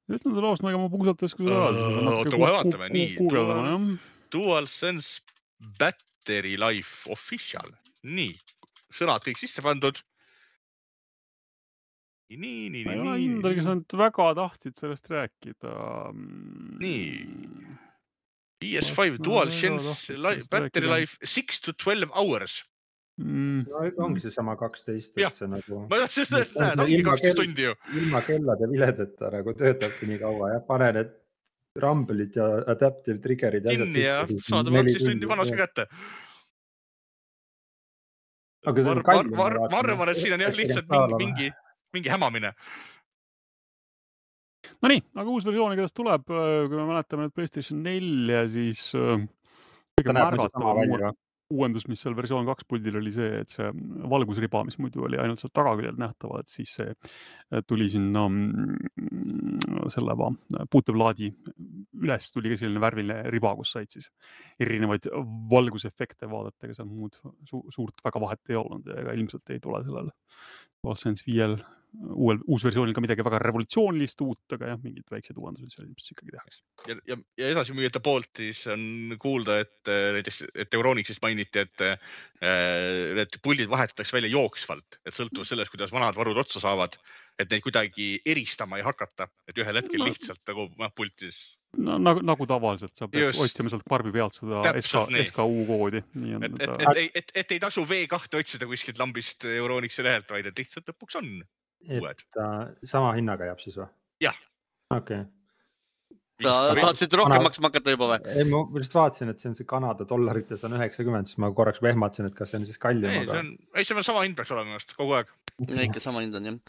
ütlen sulle ausalt, ega ma puusalt ei oska seda öelda. Oota, kohe vaatame. Nii, guugeldame jah. DualSense Battery Life Official, nii, sõnad kõik sisse pandud. nii, nii, nii, ma ei ole kindel, kas nad väga tahtsid sellest rääkida. Nii. PS5 Kas nad väga DualSense Battery rääkida? Life six to twelve hours. Mm, no ongi seesama kaksteist, Jah. et see nagu ma tahtsin öelda, et näed, ongi ilma kaksteist tundi ju. ilma kellade viledeta nagu töötabki nii kaua ja pane need rumble'id ja adaptive trigger'id ja kinni ja saad oma kaksteist tundi vanuse kätte. Aga see on ma kallim, ma- vaatan, arvan, et siin on jah lihtsalt mingi, mingi, mingi hämamine. Nonii, aga uus versioon igatahes tuleb, kui me mäletame nüüd Playstation nelja, siis äh, kõige märgatavam uuendus, mis seal versioon kaks puldil oli see, et see valgusriba, mis muidu oli ainult sealt tagaküljelt nähtaval, et siis see tuli sinna mm, selle puuteplaadi üles tuli ka selline värviline riba, kus said siis erinevaid valgusefekte vaadata, ega seal muud su suurt väga vahet ei olnud ega ilmselt ei tule sellel DualSense viiel uuel, uusversioonil ka midagi väga revolutsioonilist uut, aga jah, mingid väiksed uuendused seal ilmselt ikkagi tehakse. ja, ja, ja edasimüüjate poolt siis on kuulda, et äh, näiteks, et Euronixis mainiti, et äh, need puldid vahetatakse välja jooksvalt, et sõltuvalt sellest, kuidas vanad varud otsa saavad, et neid kuidagi eristama ei hakata, et ühel hetkel No. lihtsalt nagu noh, pultis. No nagu, nagu tavaliselt sa pead Just. otsima sealt karbi pealt seda SK SKU koodi, nii on et, et, ta. et, et, et ei tasu V2 otsida kuskilt lambist Euronixi lehelt, vaid et lihtsalt lõpuks on uued. et äh, sama hinnaga jääb siis või? Jah.. okei okay., sa tahtsid rohkem Kana- maksma hakata juba või? ei ma just vaatasin, et see on see Kanada dollarites on üheksakümmend, siis ma korraks vehmatasin, et kas see on siis kallim, ei, see on, ei, see on sama hind peaks olema minu arust kogu aeg, ikka sama hind on jah.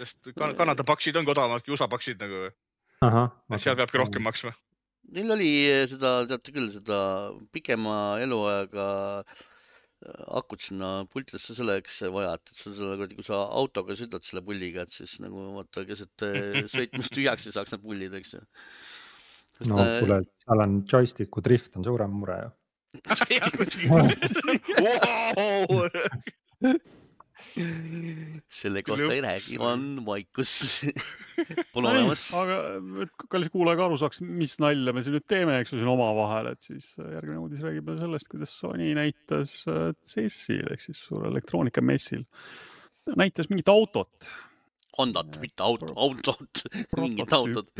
sest Kan- Kanada paksid on ka odavamad kui USA paksid nagu, et seal peabki rohkem maksma. Neil oli seda, teate küll, seda pikema eluajaga äh, akut sinna pultidesse selleks vaja, et sa selle kuradi, kui sa autoga sõidad selle pulliga, et siis nagu vaata keset äh, <laughs> sõitmist tühjaks ei saaks need pullid, eks ju. no kuule, seal on joysticku drift on suurem mure ju. <laughs> <laughs> <laughs> selle kohta ei räägi, on vaikus. <laughs> Pole olemas. aga et kallis kuulaja ka aru saaks, mis nalja me siin nüüd teeme, eks ju, siin omavahel, et siis äh, järgmine uudis räägib veel sellest, kuidas Sony näitas äh, CES-il ehk siis suurel elektroonikamessil, näitas mingit autot. Hondat, mitte auto, autot, <laughs> mingit autot.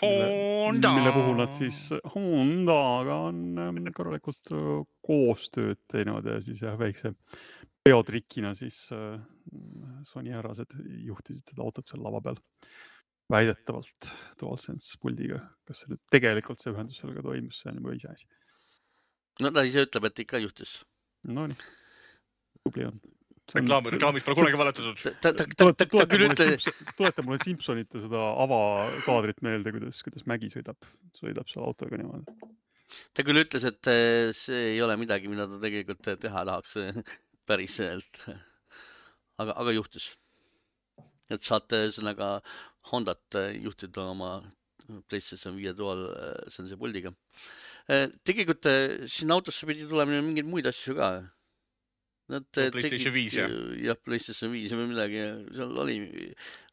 Honda. mille puhul nad siis Hondaga on ähm, korralikult äh, koostööd teinud ja siis jah, väikse peotrikina siis äh, Sony härrased juhtisid seda autot seal lava peal. väidetavalt DualSense puldiga, kas see nüüd tegelikult see ühendus sellega toimus, see on juba iseasi. no ta ise ütleb, et ikka juhtus. Nonii, tubli on. reklaam, reklaamis pole kunagi valetatud. ta, ta, ta, ta, ta küll ütle, tuleta mulle Simsonite seda avakaadrit meelde, kuidas, kuidas Mägi sõidab, sõidab seal autoga niimoodi. ta küll ütles, et eh, see ei ole midagi, mida ta tegelikult teha tahaks eh, <laughs> päriselt. aga, aga juhtus. et saate ühesõnaga Hondat juhtida oma PlayStation viie dual sense puldiga. tegelikult sinna autosse pidi tulema mingeid muid asju ka. Nad PlayStation viis, jah. jah, PlayStation viis või midagi, seal oli,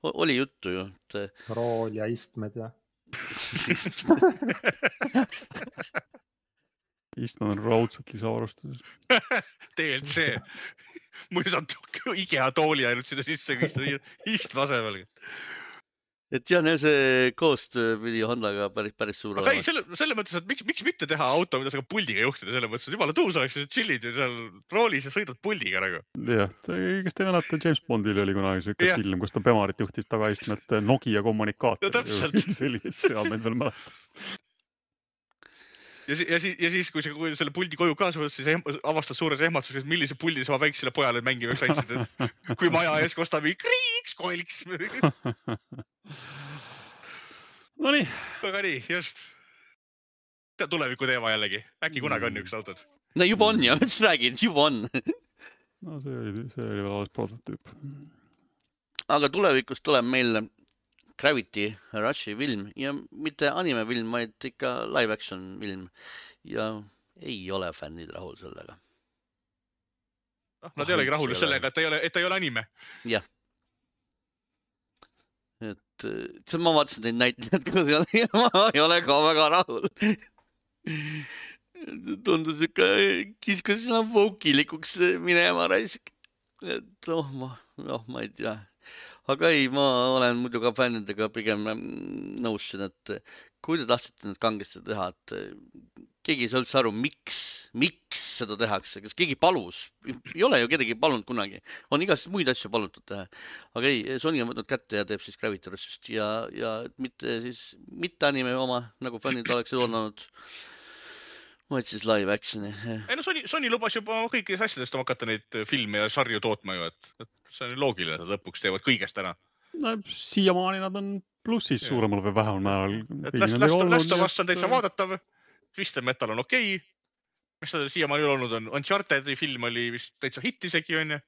oli juttu ju, et eh, rool ja istmed ja. <laughs> istmed on raudselt lisavarustuses. <laughs> DLC. <laughs> muidu saab IKEA tooli ainult sinna sisse istme asemel. Et jah, see koostöö pidi Hondaga päris, päris suur aga ei, olema. selle, selles mõttes, et miks, miks mitte teha auto, mida sa ka puldiga juhtida, selles mõttes, et jumala tuus oleks, tšillid ju seal roolis ja sõidad puldiga nagu. jah, kas te ei mäleta, James Bondil oli kunagi siuke Jah. film, kus ta Bemarit juhtis tagaistmelt Nokia kommunikaator No täpselt. <laughs> selliseid seadmeid veel mäletan. Ja siis, ja siis, ja siis, kui sa kui selle puldi koju kaasa võtad, siis ehm- avastad suures ehmatuses, millise puldi sa oma väiksele pojale mängimaks andsid, et <laughs> kui maja ees kostab kriiks, koliks. Nonii, aga nii, just. tuleviku teema jällegi, äkki kunagi on niisugused autod. no juba on ja, ma just räägin, juba on. no see oli, see oli veel alles prototüüp. aga tulevikus tuleb meil Gravity Rushi film ja mitte animefilm, vaid ikka live action film ja ei ole fännid rahul sellega. noh, nad ei olegi rahul sellega, et ta ei ole, et ta ei ole anime. et äh, see- ma vaatasin neid näitlejaid ka <laughs> seal ja ma ei ole ka väga rahul. tundus ikka, kiskus sinna voukilikuks minema raisk. et noh, ma, noh, ma ei tea. Aga ei, ma olen muidu ka fännidega pigem mm, nõus siin, et kui te tahtsite nüüd kangesti teha, et keegi ei saa üldse aru, miks, miks seda tehakse, kas keegi palus, ei ole ju kedagi palunud kunagi, on igasuguseid muid asju palutud teha. aga ei, Sony on võtnud kätte ja teeb siis Gravity Rushist ja, ja mitte siis, mitte anime oma, nagu fännid <clears throat> oleksid oodanud, vaid siis live action'i. ei no Sony, Sony lubas juba kõikidest asjadest hakata neid filme ja sarju tootma ju, et, et see on loogiline, et nad lõpuks teevad kõigest ära. no siiamaani nad on plussis suuremal või vähemal määral. Last, Last, Last of Us on täitsa. vaadatav, Twisted Metal on okei okay.. mis ta siiamaani olnud on, Uncharted'i film oli vist täitsa hitt isegi onju.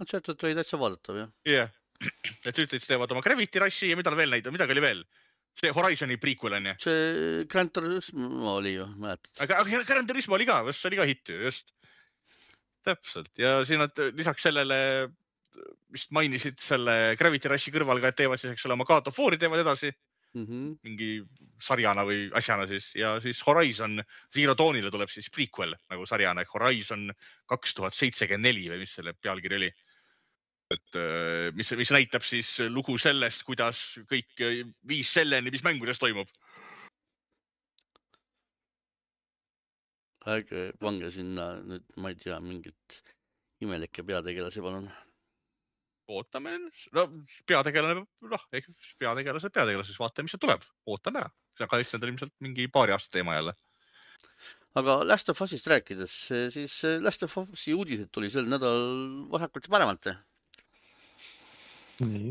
Uncharted oli täitsa vaadatav jah. jah yeah. <clears throat> et nüüd teevad oma Gravity Rushi ja mida veel näitavad, midagi oli veel. See Horizon'i prequel onju. see Grand Turismo oli ju, mäletad? aga, aga Gran Turismo oli ka, see oli ka hitt ju, just. täpselt ja siin nad lisaks sellele vist mainisid selle Gravity Rushi kõrval ka, et teevad siis, eks ole, oma God of War'i teevad edasi Mhm. mingi sarjana või asjana siis ja siis Horizon Zero Dawnile tuleb siis prequel nagu sarjana ehk Horizon kaks tuhat seitsekümmend neli või mis selle pealkiri oli. Et äh, mis, mis näitab siis lugu sellest, kuidas kõik äh, viis selleni, mis mängudes toimub. ärge pange sinna nüüd, ma ei tea, mingit imelikke peategelasi, palun. ootame, no peategelane, noh, peategelased, peategelased, siis vaatame, mis sealt tuleb, ootame ära. see on kahjuks nendel ilmselt mingi paari aasta teema jälle. aga Last of Usist rääkides, siis Last of Us'i uudised tuli sel nädalal vasakult ja paremalt. nii,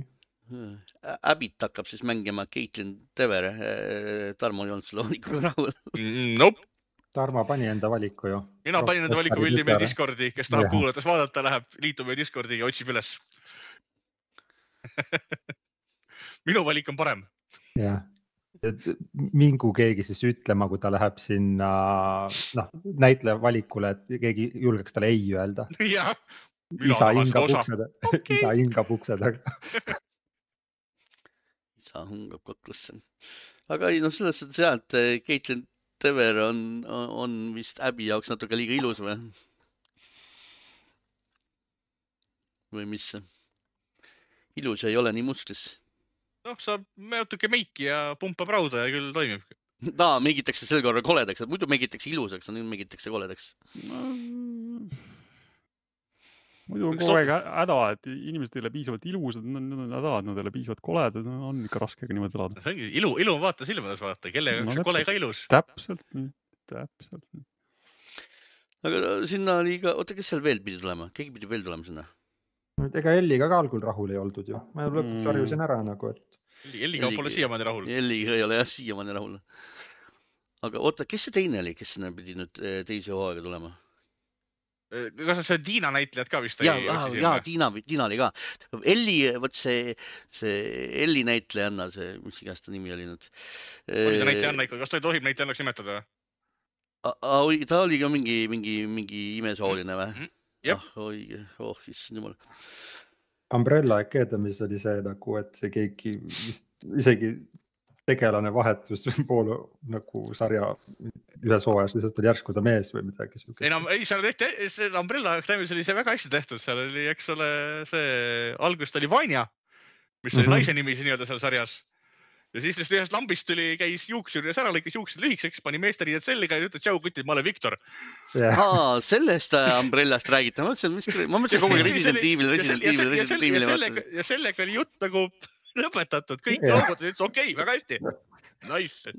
Abbit hakkab siis mängima Caitlin Dever. Tarmo ei olnud selle valikuga rahul. Nope, Tarmo pani enda valiku ju. mina panin enda valiku pildi meie. Discordi, kes tahab kuulates vaadata, läheb, liitub meie Discordiga ja otsib üles. <laughs> minu valik on parem. jah, et mingu keegi siis ütlema, kui ta läheb sinna noh, näitleja valikule, et keegi julgeks talle ei öelda. <laughs> jah. <laughs> isa hingab ukse taga, <laughs> isa hingab ukse taga. isa hungab kaklasse. aga ei noh, selles suhtes jah, et eh, Caitlin Dever on, on vist Abby jaoks natuke liiga ilus või? või mis? ilus ei ole nii musklis. noh, saab natuke meiki ja pumpab rauda ja küll toimib. <laughs> ta meigitakse sel korral koledaks, muidu meigitakse ilusaks, nüüd meigitakse koledaks. Muidu on kogu aeg hä- häda, et inimesed ei ole piisavalt ilusad, nad on häda, et nad ei ole piisavalt koledad, on ikka raske ka niimoodi elada. see ongi ilu, ilu on vaata silmades vaata, kelle jaoks No on kole ka ilus. täpselt nii, täpselt aga sinna oli ka, oota, kes seal veel pidi tulema, keegi pidi veel tulema sinna? ega Elliga ka algul rahul ei oldud ju, ma lõpuks Mm. harjusin ära nagu, et Elliga pole siiamaani rahul. Elliga ei ole jah siiamaani rahul. aga oota, kes see teine oli, kes sinna pidi nüüd eh, teise hooaega tulema? Kas see Tiina näitlejad ka vist ja, ei ja, ja Tiina, Tiina oli ka. Elli, vot see, see Elli näitlejanna, see, mis iganes ta nimi oli nüüd. oli ta näitlejanna ikka, kas ta tohib näitlejannaks nimetada? ta oli ka mingi, mingi, mingi imesooline või Mhm.? Jep. ah, oi, oh issand jumal. Umbrella Academy's oli see nagu, et see keegi vist isegi tegelane vahetus pool nagu sarja ühes hooajas lihtsalt oli järsku ta mees või midagi ei siukest no. ei, seal tehti, see Umbrella Academy's oli see väga hästi tehtud, seal oli, eks ole, see alguses ta oli Vanja, mis oli mm. -hmm. naise nimi siis nii-öelda seal sarjas. ja siis lihtsalt ühest lambist tuli, käis juukse juures ära, lõikas juuksed lühikeseks, pani meesteriided selga ja ütles tšau kutid, ma olen Viktor. aa, sellest äh, Umbrellast räägite, ma mõtlesin, mis, ma mõtlesin kogu aeg Resident Evil, Resident Evil, Resident Evil ja sellega oli jutt nagu lõpetatud, kõik loogod ütlesid okei okay,, väga hästi. Nice,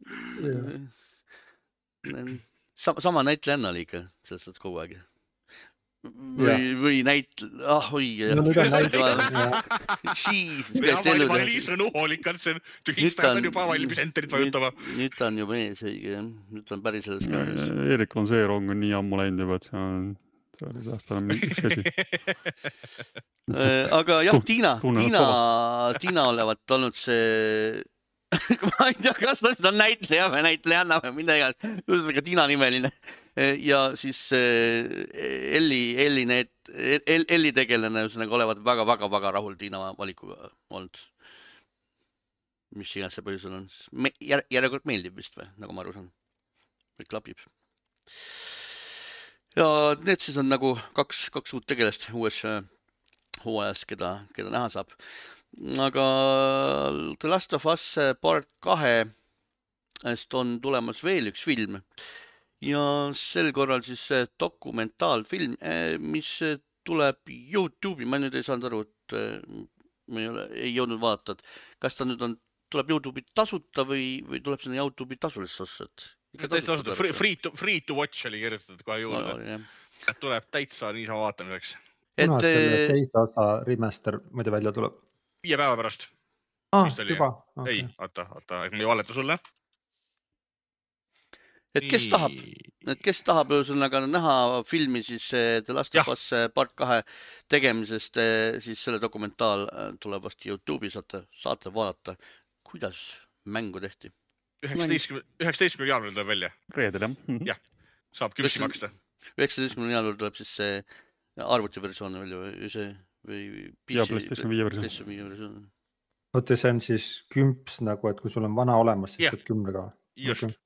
sama, sama näitlejanna oli ikka selles suhtes kogu aeg. või, või näit-, ah oi. Jesus Christ, ellu Mali-Liis on hoolikalt, see tühistajad on juba valmis enterit vajutama. nüüd ta on juba ees, õige jah, nüüd ta on päris selles kaanis. Erik Lonse rong on nii ammu läinud juba, et see on, see oli pärast enam üks asi. <laughs> Äh, aga jah, Tiina, Tiina, Tiina olevat olnud see, <laughs> ma ei tea, kas ta seda näitleja või näitlejanna või mida iganes, ühesõnaga Tiina nimeline ja siis äh, Elli, Elli need, Elli tegelane ühesõnaga olevat väga-väga-väga rahul Tiina valikuga olnud. mis iganes see põhjusel on, järjekord meeldib vist või, nagu ma aru saan. et klapib. Ja need siis on nagu kaks, kaks uut tegelast uues hooajas, keda, keda näha saab. aga The Last of Us part kahest on tulemas veel üks film ja sel korral siis dokumentaalfilm, mis tuleb Youtube'i, ma nüüd ei saanud aru, et ma ei ole, ei jõudnud vaadata, et kas ta nüüd on, tuleb Youtube'i tasuta või, või tuleb sinna Youtube'i tasulisse ossa, et. Täitsa ausalt, free, free to, free to watch oli kirjutatud kohe juurde, tuleb täitsa niisama vaatamiseks. et eh, teise osa remaster muidu välja tuleb? viie päeva pärast. oli, juba, ei, oota, oota, ma ei valeta sulle. et kes tahab, et kes tahab ühesõnaga näha filmi siis eh, The Last of. Us eh, part kahe tegemisest, siis selle dokumentaal tuleb vast Youtube'i, saate, saate vaadata, kuidas mängu tehti. üheksateistkümne, üheksateistkümnendal jaanuaril tuleb välja, reedel jah mm. Jah. saab küpsi maksta. üheksateistkümnendal jaanuaril tuleb siis see arvutiversioon välja või see või ja PlayStation viie versioon. Versioon. oota, see on siis kümps nagu, et kui sul on vana olemas, siis saad kümnega just Okei.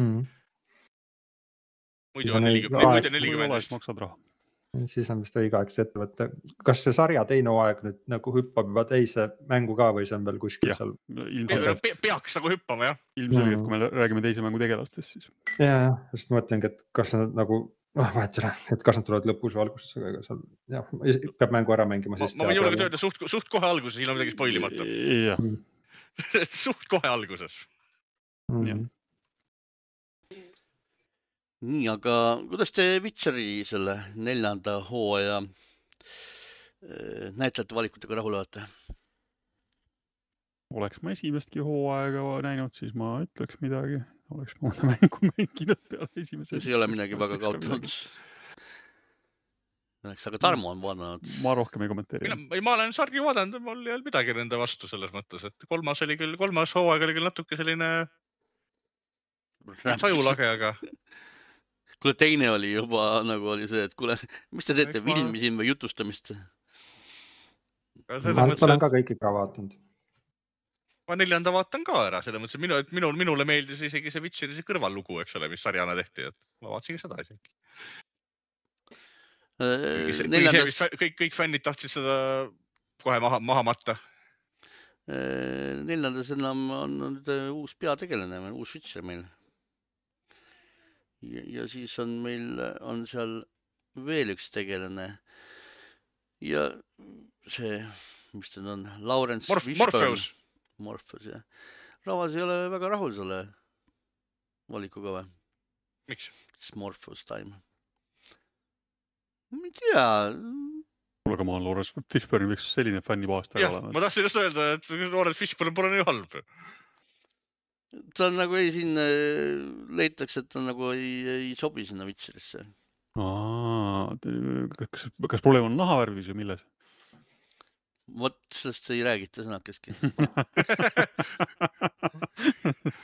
mm.. muidu See on nelikümmend, muidu on nelikümmend maksad raha. Siis on vist õige aeg see ette võtta. kas see sarja teine hooaeg nüüd nagu hüppab juba teise mängu ka või see on veel kuskil Jah. seal? ilmselgelt, peaks nagu hüppama jah. ilmselgelt, Mm. kui me räägime teise mängu tegelastest, siis ja, just mõtlengi, et kas nad nagu, noh, vahet ei ole, et kas nad tulevad lõpus või alguses, aga ega seal jah, peab mängu ära mängima, ma siis. ma võin julgelt öelda suht, suht kohe alguses, ilma midagi spoil imata. jah, <laughs> suht kohe alguses. mm.. nii, aga kuidas te Witcheri selle neljanda hooaja eh, näitlejate valikutega rahul olete? oleks ma esimestki hooaega näinud, siis ma ütleks midagi, oleks ma mõnda <laughs> mängu mänginud peale esimese. see ei ole midagi väga kaotanud. eks, aga Tarmo on vaadanud. ma rohkem ei kommenteeri mina, ma olen sarju vaadanud, mul ei olnud midagi nende vastu selles mõttes, et kolmas oli küll, kolmas hooaeg oli küll natuke selline sajulage, aga <laughs> kuule, teine oli juba nagu oli see, et kuule, mis te teete, filmi siin või jutustamist? ma selles olen ka kõik ikka vaadanud. ma neljanda vaatan ka ära, selles mõttes, et minu, et minul, minule meeldis isegi see Witcheri see kõrvallugu, eks ole, mis sarjana tehti, et ma vaatasin seda isegi. see neljandas kõik, kõik fännid tahtsid seda kohe maha, maha matta. eh, neljandas enam on nüüd eh, uus peategelane, uus Witcher meil. Ja, ja siis on meil, on seal veel üks tegelane ja see, mis ta nüüd on, Lawrence Morf-, Fishburne. Morpheus, Morpheus jah. rahvas ei ole väga rahul selle valikuga või? miks? It's Morpheus time. ma ei tea, kuule, aga ma olen Lawrence Fishburne'i võiks selline fännibaas taga jah, olema ma. tahtsin just öelda, et Lawrence Fishburne pole nii halb. Ta on nagu ei siin äh, leitakse, et ta nagu ei, ei sobi sinna Witcherisse. kas, kas probleem on nahavärvis või milles? vot sellest ei räägita sõnakestki. <laughs>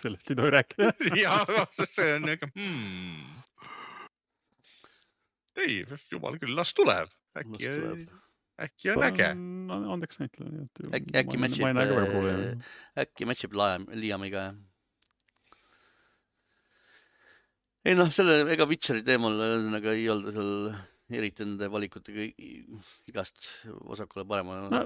sellest ei tohi rääkida. <laughs> ja see on niuke hmm.. ei, jumal küll, las tuleb, äkki äkki on äge. andeks näitleja, nii et. Äkki- äkki match'ib, ma ei näe ka väga äh, probleemi. äkki match ib Liam, Liamiga jah. Ei noh, selle, ega Witcheri teemal ühesõnaga ei olnud seal eriti nende valikutega igast vasakule-paremale.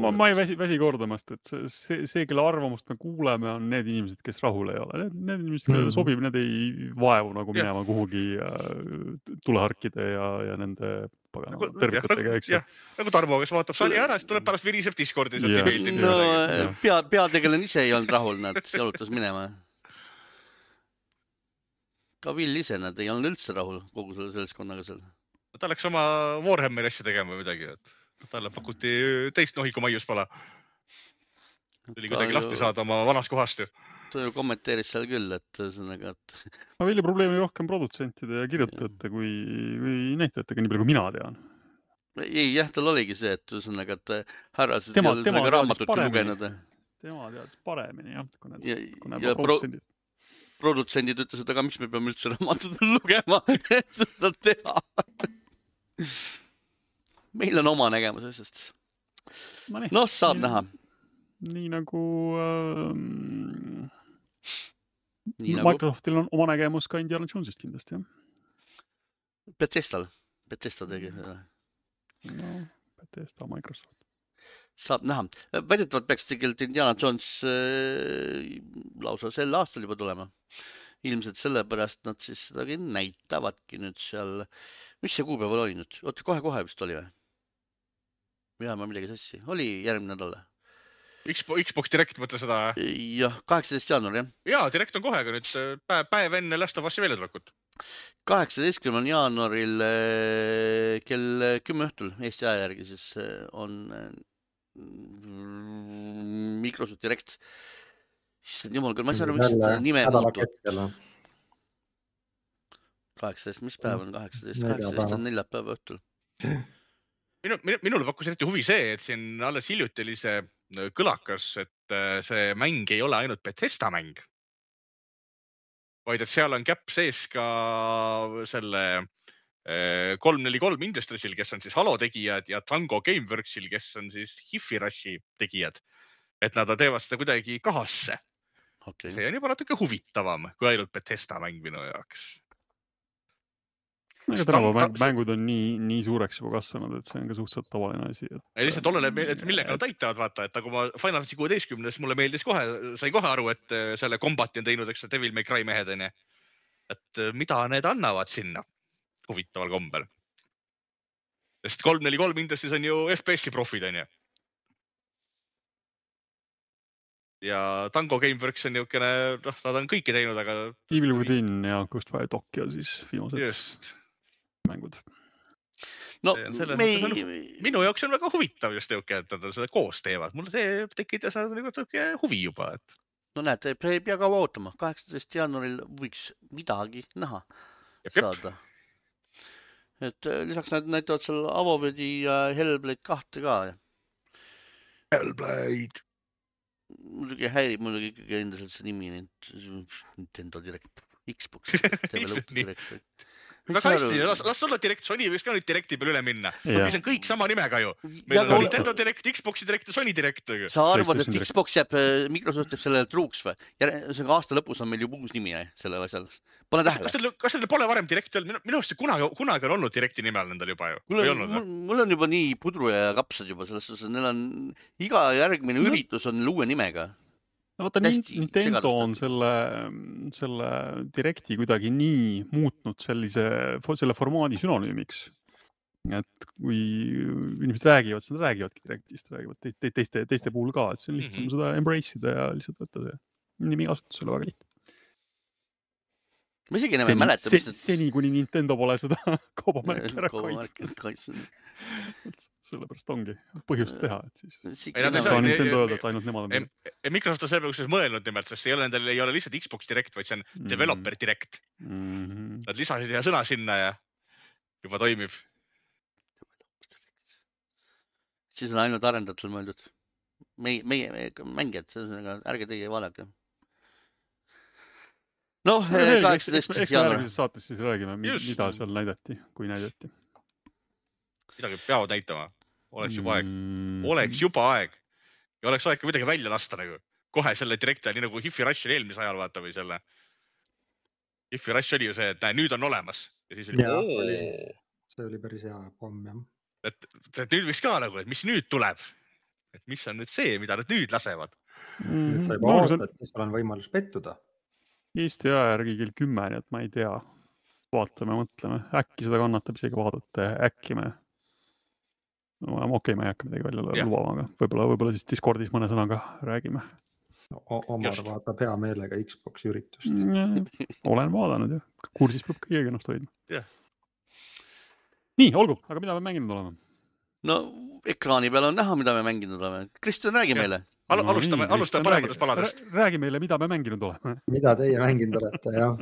ma, ma ei väsi, väsi kordamast, et see, see, see, kelle arvamust me kuuleme, on need inimesed, kes rahul ei ole. Need, need inimesed, kellele Mhm. sobib, need ei vaevu nagu minema kuhugi äh, tuleharkide ja, ja nende pagana Nagu- tervikutega, eks ju nagu Tarmo, kes vaatab sari ära, siis tuleb pärast viriseb Discordi sealt Jah. ei meeldi no pea, peategelane ise ei olnud rahul, nad jalutas minema. Ka Will ise, nad ei olnud üldse rahul kogu selle seltskonnaga seal. ta läks oma Warhammeri asja tegema või midagi, et talle pakuti teist nohiku maiuspala. tuli kuidagi lahti saada oma vanast kohast ju. ta ju kommenteeris seal küll, et ühesõnaga, et aga Vilja probleem oli rohkem produtsentide ja kirjutajate kui, kui näitlejatega, nii palju kui mina tean. ei jah, tal oligi see, et ühesõnaga, et härrased Tema- ei raamatutki paremini. lugenud tema teadis paremini jah, kui need, ja, kui need ja pro, produtsendid. ütlesid, aga miks me peame üldse raamatut <laughs> lugema, et seda teha. meil on oma nägemus asjast. Noh, saab nii- näha. nii nagu ähm, nii nagu Microsoftil on oma nägemus ka Indiana Jones'ist kindlasti jah. Bethesdal, Bethesda tegi seda. no Bethesda, Microsoft. Saab näha. väidetavalt peaks tegelikult Indiana Jones äh, lausa sel aastal juba tulema. ilmselt sellepärast nad siis sedagi näitavadki nüüd seal, mis see kuupäeval oli nüüd, oota kohe-kohe vist oli või? või ajan ma midagi sassi, oli järgmine nädal või? Xbox, Xbox Direct, mõtle seda. jah, kaheksateist jaanuar jah, ja Direct on kohe, aga nüüd äh, päev, päev enne Last of Us'i väljatulekut. kaheksateistkümnendal jaanuaril äh, kell kümme õhtul Eesti aja järgi siis äh, on Microsoft Direct. issand jumal küll, ma ei saa aru, miks seda nime muutub. nädalakettel. kaheksateist, mis päev on kaheksateist, kaheksateist on neljapäeva õhtul. minu, minu, minule pakkus eriti huvi see, et siin alles hiljuti oli see äh, kõlakas, et äh, see mäng ei ole ainult Bethesda mäng. vaid et seal on käpp sees ka selle äh, kolm neli kolm Industriesil, kes on siis Halo tegijad ja Tango Gameworksil, kes on siis Hi-Fi Rushi tegijad. et nad teevad seda kuidagi kahasse. okay., see on juba natuke huvitavam kui ainult Bethesda mäng minu jaoks. ega tänapäeva mängud on nii, nii suureks juba kasvanud, et see on ka suhteliselt tavaline asi. ei lihtsalt oleneb, et millega nad aitavad, vaata, et nagu ma Final Fantasy kuueteistkümnes mulle meeldis kohe, sain kohe aru, et äh, selle kombati on teinud, eks ole, Devil May Cry mehed onju. et äh, mida need annavad sinna huvitaval kombel. sest kolm, neli, kolm Industries on ju FPS-i profid onju. ja Tango Gameworks on niisugune, noh, nad on kõike teinud, aga Evil Within ja Ghostwire Tokyo siis viimased just, mängud. no see on selles me mõttes ei, minu jaoks on väga huvitav just niisugune, et nad seda koos teevad, mul see tekitas nagu niisugune huvi juba, et no näed, ei pea kaua ootama, kaheksateist jaanuaril võiks midagi näha jep, jep, saada. Et äh, lisaks nad näitavad seal Avovedi ja Hellblade kahte ka. Hellblade. muidugi häirib muidugi ikkagi endiselt see nimi, Nintendo Direct, Xbox <laughs> Developer Nii. Direct. Väga hästi, las, las olla Direct, Sony võiks ka nüüd Directi peale üle minna. Mis on kõik sama nimega ju. meil on Nintendo Direct, Xbox'i Direct ja Sony Direct. sa arvad, et. Xbox jääb, Microsoft jääb sellele truuks või? ühesõnaga aasta lõpus on meil juba uus nimi jah, sellel asjal. pane kas tähele. teil, kas teil pole varem Direct olnud, minu, arust kunagi, kunagi on olnud Directi nime all nendel juba ju. mul ei on, olnud mul, või? mul on juba nii pudru ja kapsad juba selles suhtes, et neil on iga järgmine No. üritus on uue nimega. No vaata, Nintendo on selle, selle Directi kuidagi nii muutnud sellise, selle formaadi sünonüümiks. et kui inimesed räägivad, siis nad räägivadki Directist, räägivad te, te, teiste, teiste puhul ka, et see on lihtsam mm. -hmm. seda embrace ida ja lihtsalt võtta see nimi kasutusele väga lihtne. Ma isegi enam ei mäleta, seni, seni, kuni Nintendo pole seda <laughs> <laughs> kaubamärki ära kaitsnud sellepärast ongi põhjust teha, et siis Ei, nad ei saa Nintendo ei- öelda, et ainult nemad on. Microsoft on selle peale mõelnud nimelt, sest see ei ole nendel, ei ole lihtsalt Xbox Direct, vaid see on Mm. Developer Direct. mm. -hmm. Nad lisasid ühe sõna sinna ja juba toimib. siis on ainult arendajatel mõeldud. meie, meie, meie mängijad, ühesõnaga ärge teie vaadake. noh, eks kaheksateist me jaanuar. järgmises saates siis räägime, mida seal näidati, kui näidati. midagi peavad näitama. oleks juba aeg, mm. oleks juba aeg. ja oleks aeg ka midagi välja lasta nagu. kohe selle Directi ajal, nii nagu Hi-Fi Rush oli eelmise ajal vaata või selle. Hi-Fi Rush oli ju see, et näe, nüüd on olemas ja siis oli oli. see oli päris hea pomm jah. et, et nüüd võiks ka nagu, et mis nüüd tuleb. et mis on nüüd see, mida nad nüüd lasevad. nüüd sa juba ootad, siis sul on võimalus pettuda. Eesti aja järgi kell kümme, nii et ma ei tea. vaatame, mõtleme, äkki seda kannatab isegi vaadata, äkki me. no okei okay,, ma ei hakka midagi välja Jah. lubama, aga võib-olla, võib-olla siis Discordis mõne sõnaga räägime. Omar Just. vaatab hea meelega Xbox'i üritust. <laughs> olen vaadanud jah, kursis peab kõigega ennast hoidma. nii, olgu, aga mida me mänginud oleme? no ekraani peal on näha, mida me mänginud oleme. Kristjan, räägi Jah. meile. Al- alustame, alustame parematest paladest. räägi meile, mida me mänginud oleme. <laughs> mida teie mänginud olete, jah.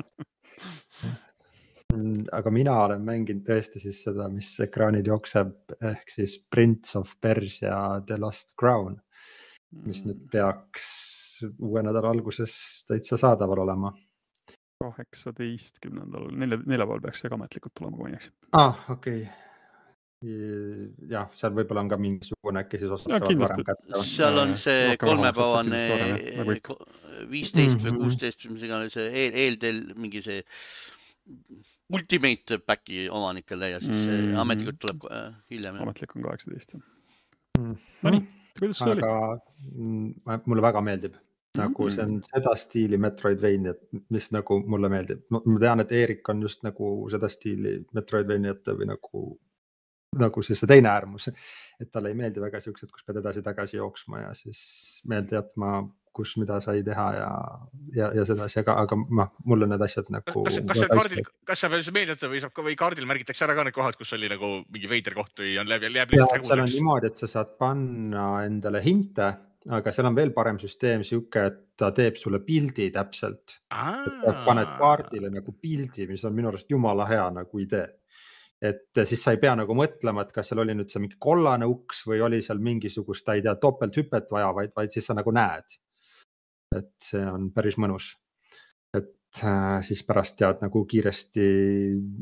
<laughs> aga mina olen mänginud tõesti siis seda, mis ekraanil jookseb ehk siis Prince of Persia The Last Crown, mis Mm. nüüd peaks uue nädala alguses täitsa saadaval olema. kaheksateistkümnendal, nelja, neljapäeval peaks see ka ametlikult tulema, kui ma ei eksi. aa, okei okay.. jah, seal võib-olla on ka mingisugune äkki siis osad seal on see jah, ikka. viisteist või Mhm. kuusteist või mis iganes see eel, eeltel mingi see ultimate back'i omanikele ja siis see Mhm. ametlikult tuleb äh, hiljem. ametlik on kaheksateist. no Nonii. kuidas see oli? aga mm, ma- mulle väga meeldib, nagu see on seda stiili Metroidvania, mis nagu mulle meeldib. ma tean, et Eerik on just nagu seda stiili Metroidvaniate või nagu, nagu siis see teine äärmus, et talle ei meeldi väga siuksed, kus pead edasi-tagasi jooksma ja siis meelde jätma, kus mida sai teha ja, ja, ja sedasi, aga, aga noh, mulle need asjad nagu. kas, kas seal kaardil, kas seal veel see meeldib või saab ka või kaardil märgitakse ära ka need kohad, kus oli nagu mingi veider koht või on läbi, jääb lihtsalt seal on niimoodi, et sa saad panna endale hinte, aga seal on veel parem süsteem sihuke, et ta teeb sulle pildi täpselt. paned kaardile nagu pildi, mis on minu arust jumala hea nagu idee. Et siis sa ei pea nagu mõtlema, et kas seal oli nüüd see mingi kollane uks või oli seal mingisugust, ta ei tea, topelthüpet vaja, vaid, vaid siis sa nagu näed. et see on päris mõnus. et äh, siis pärast tead nagu kiiresti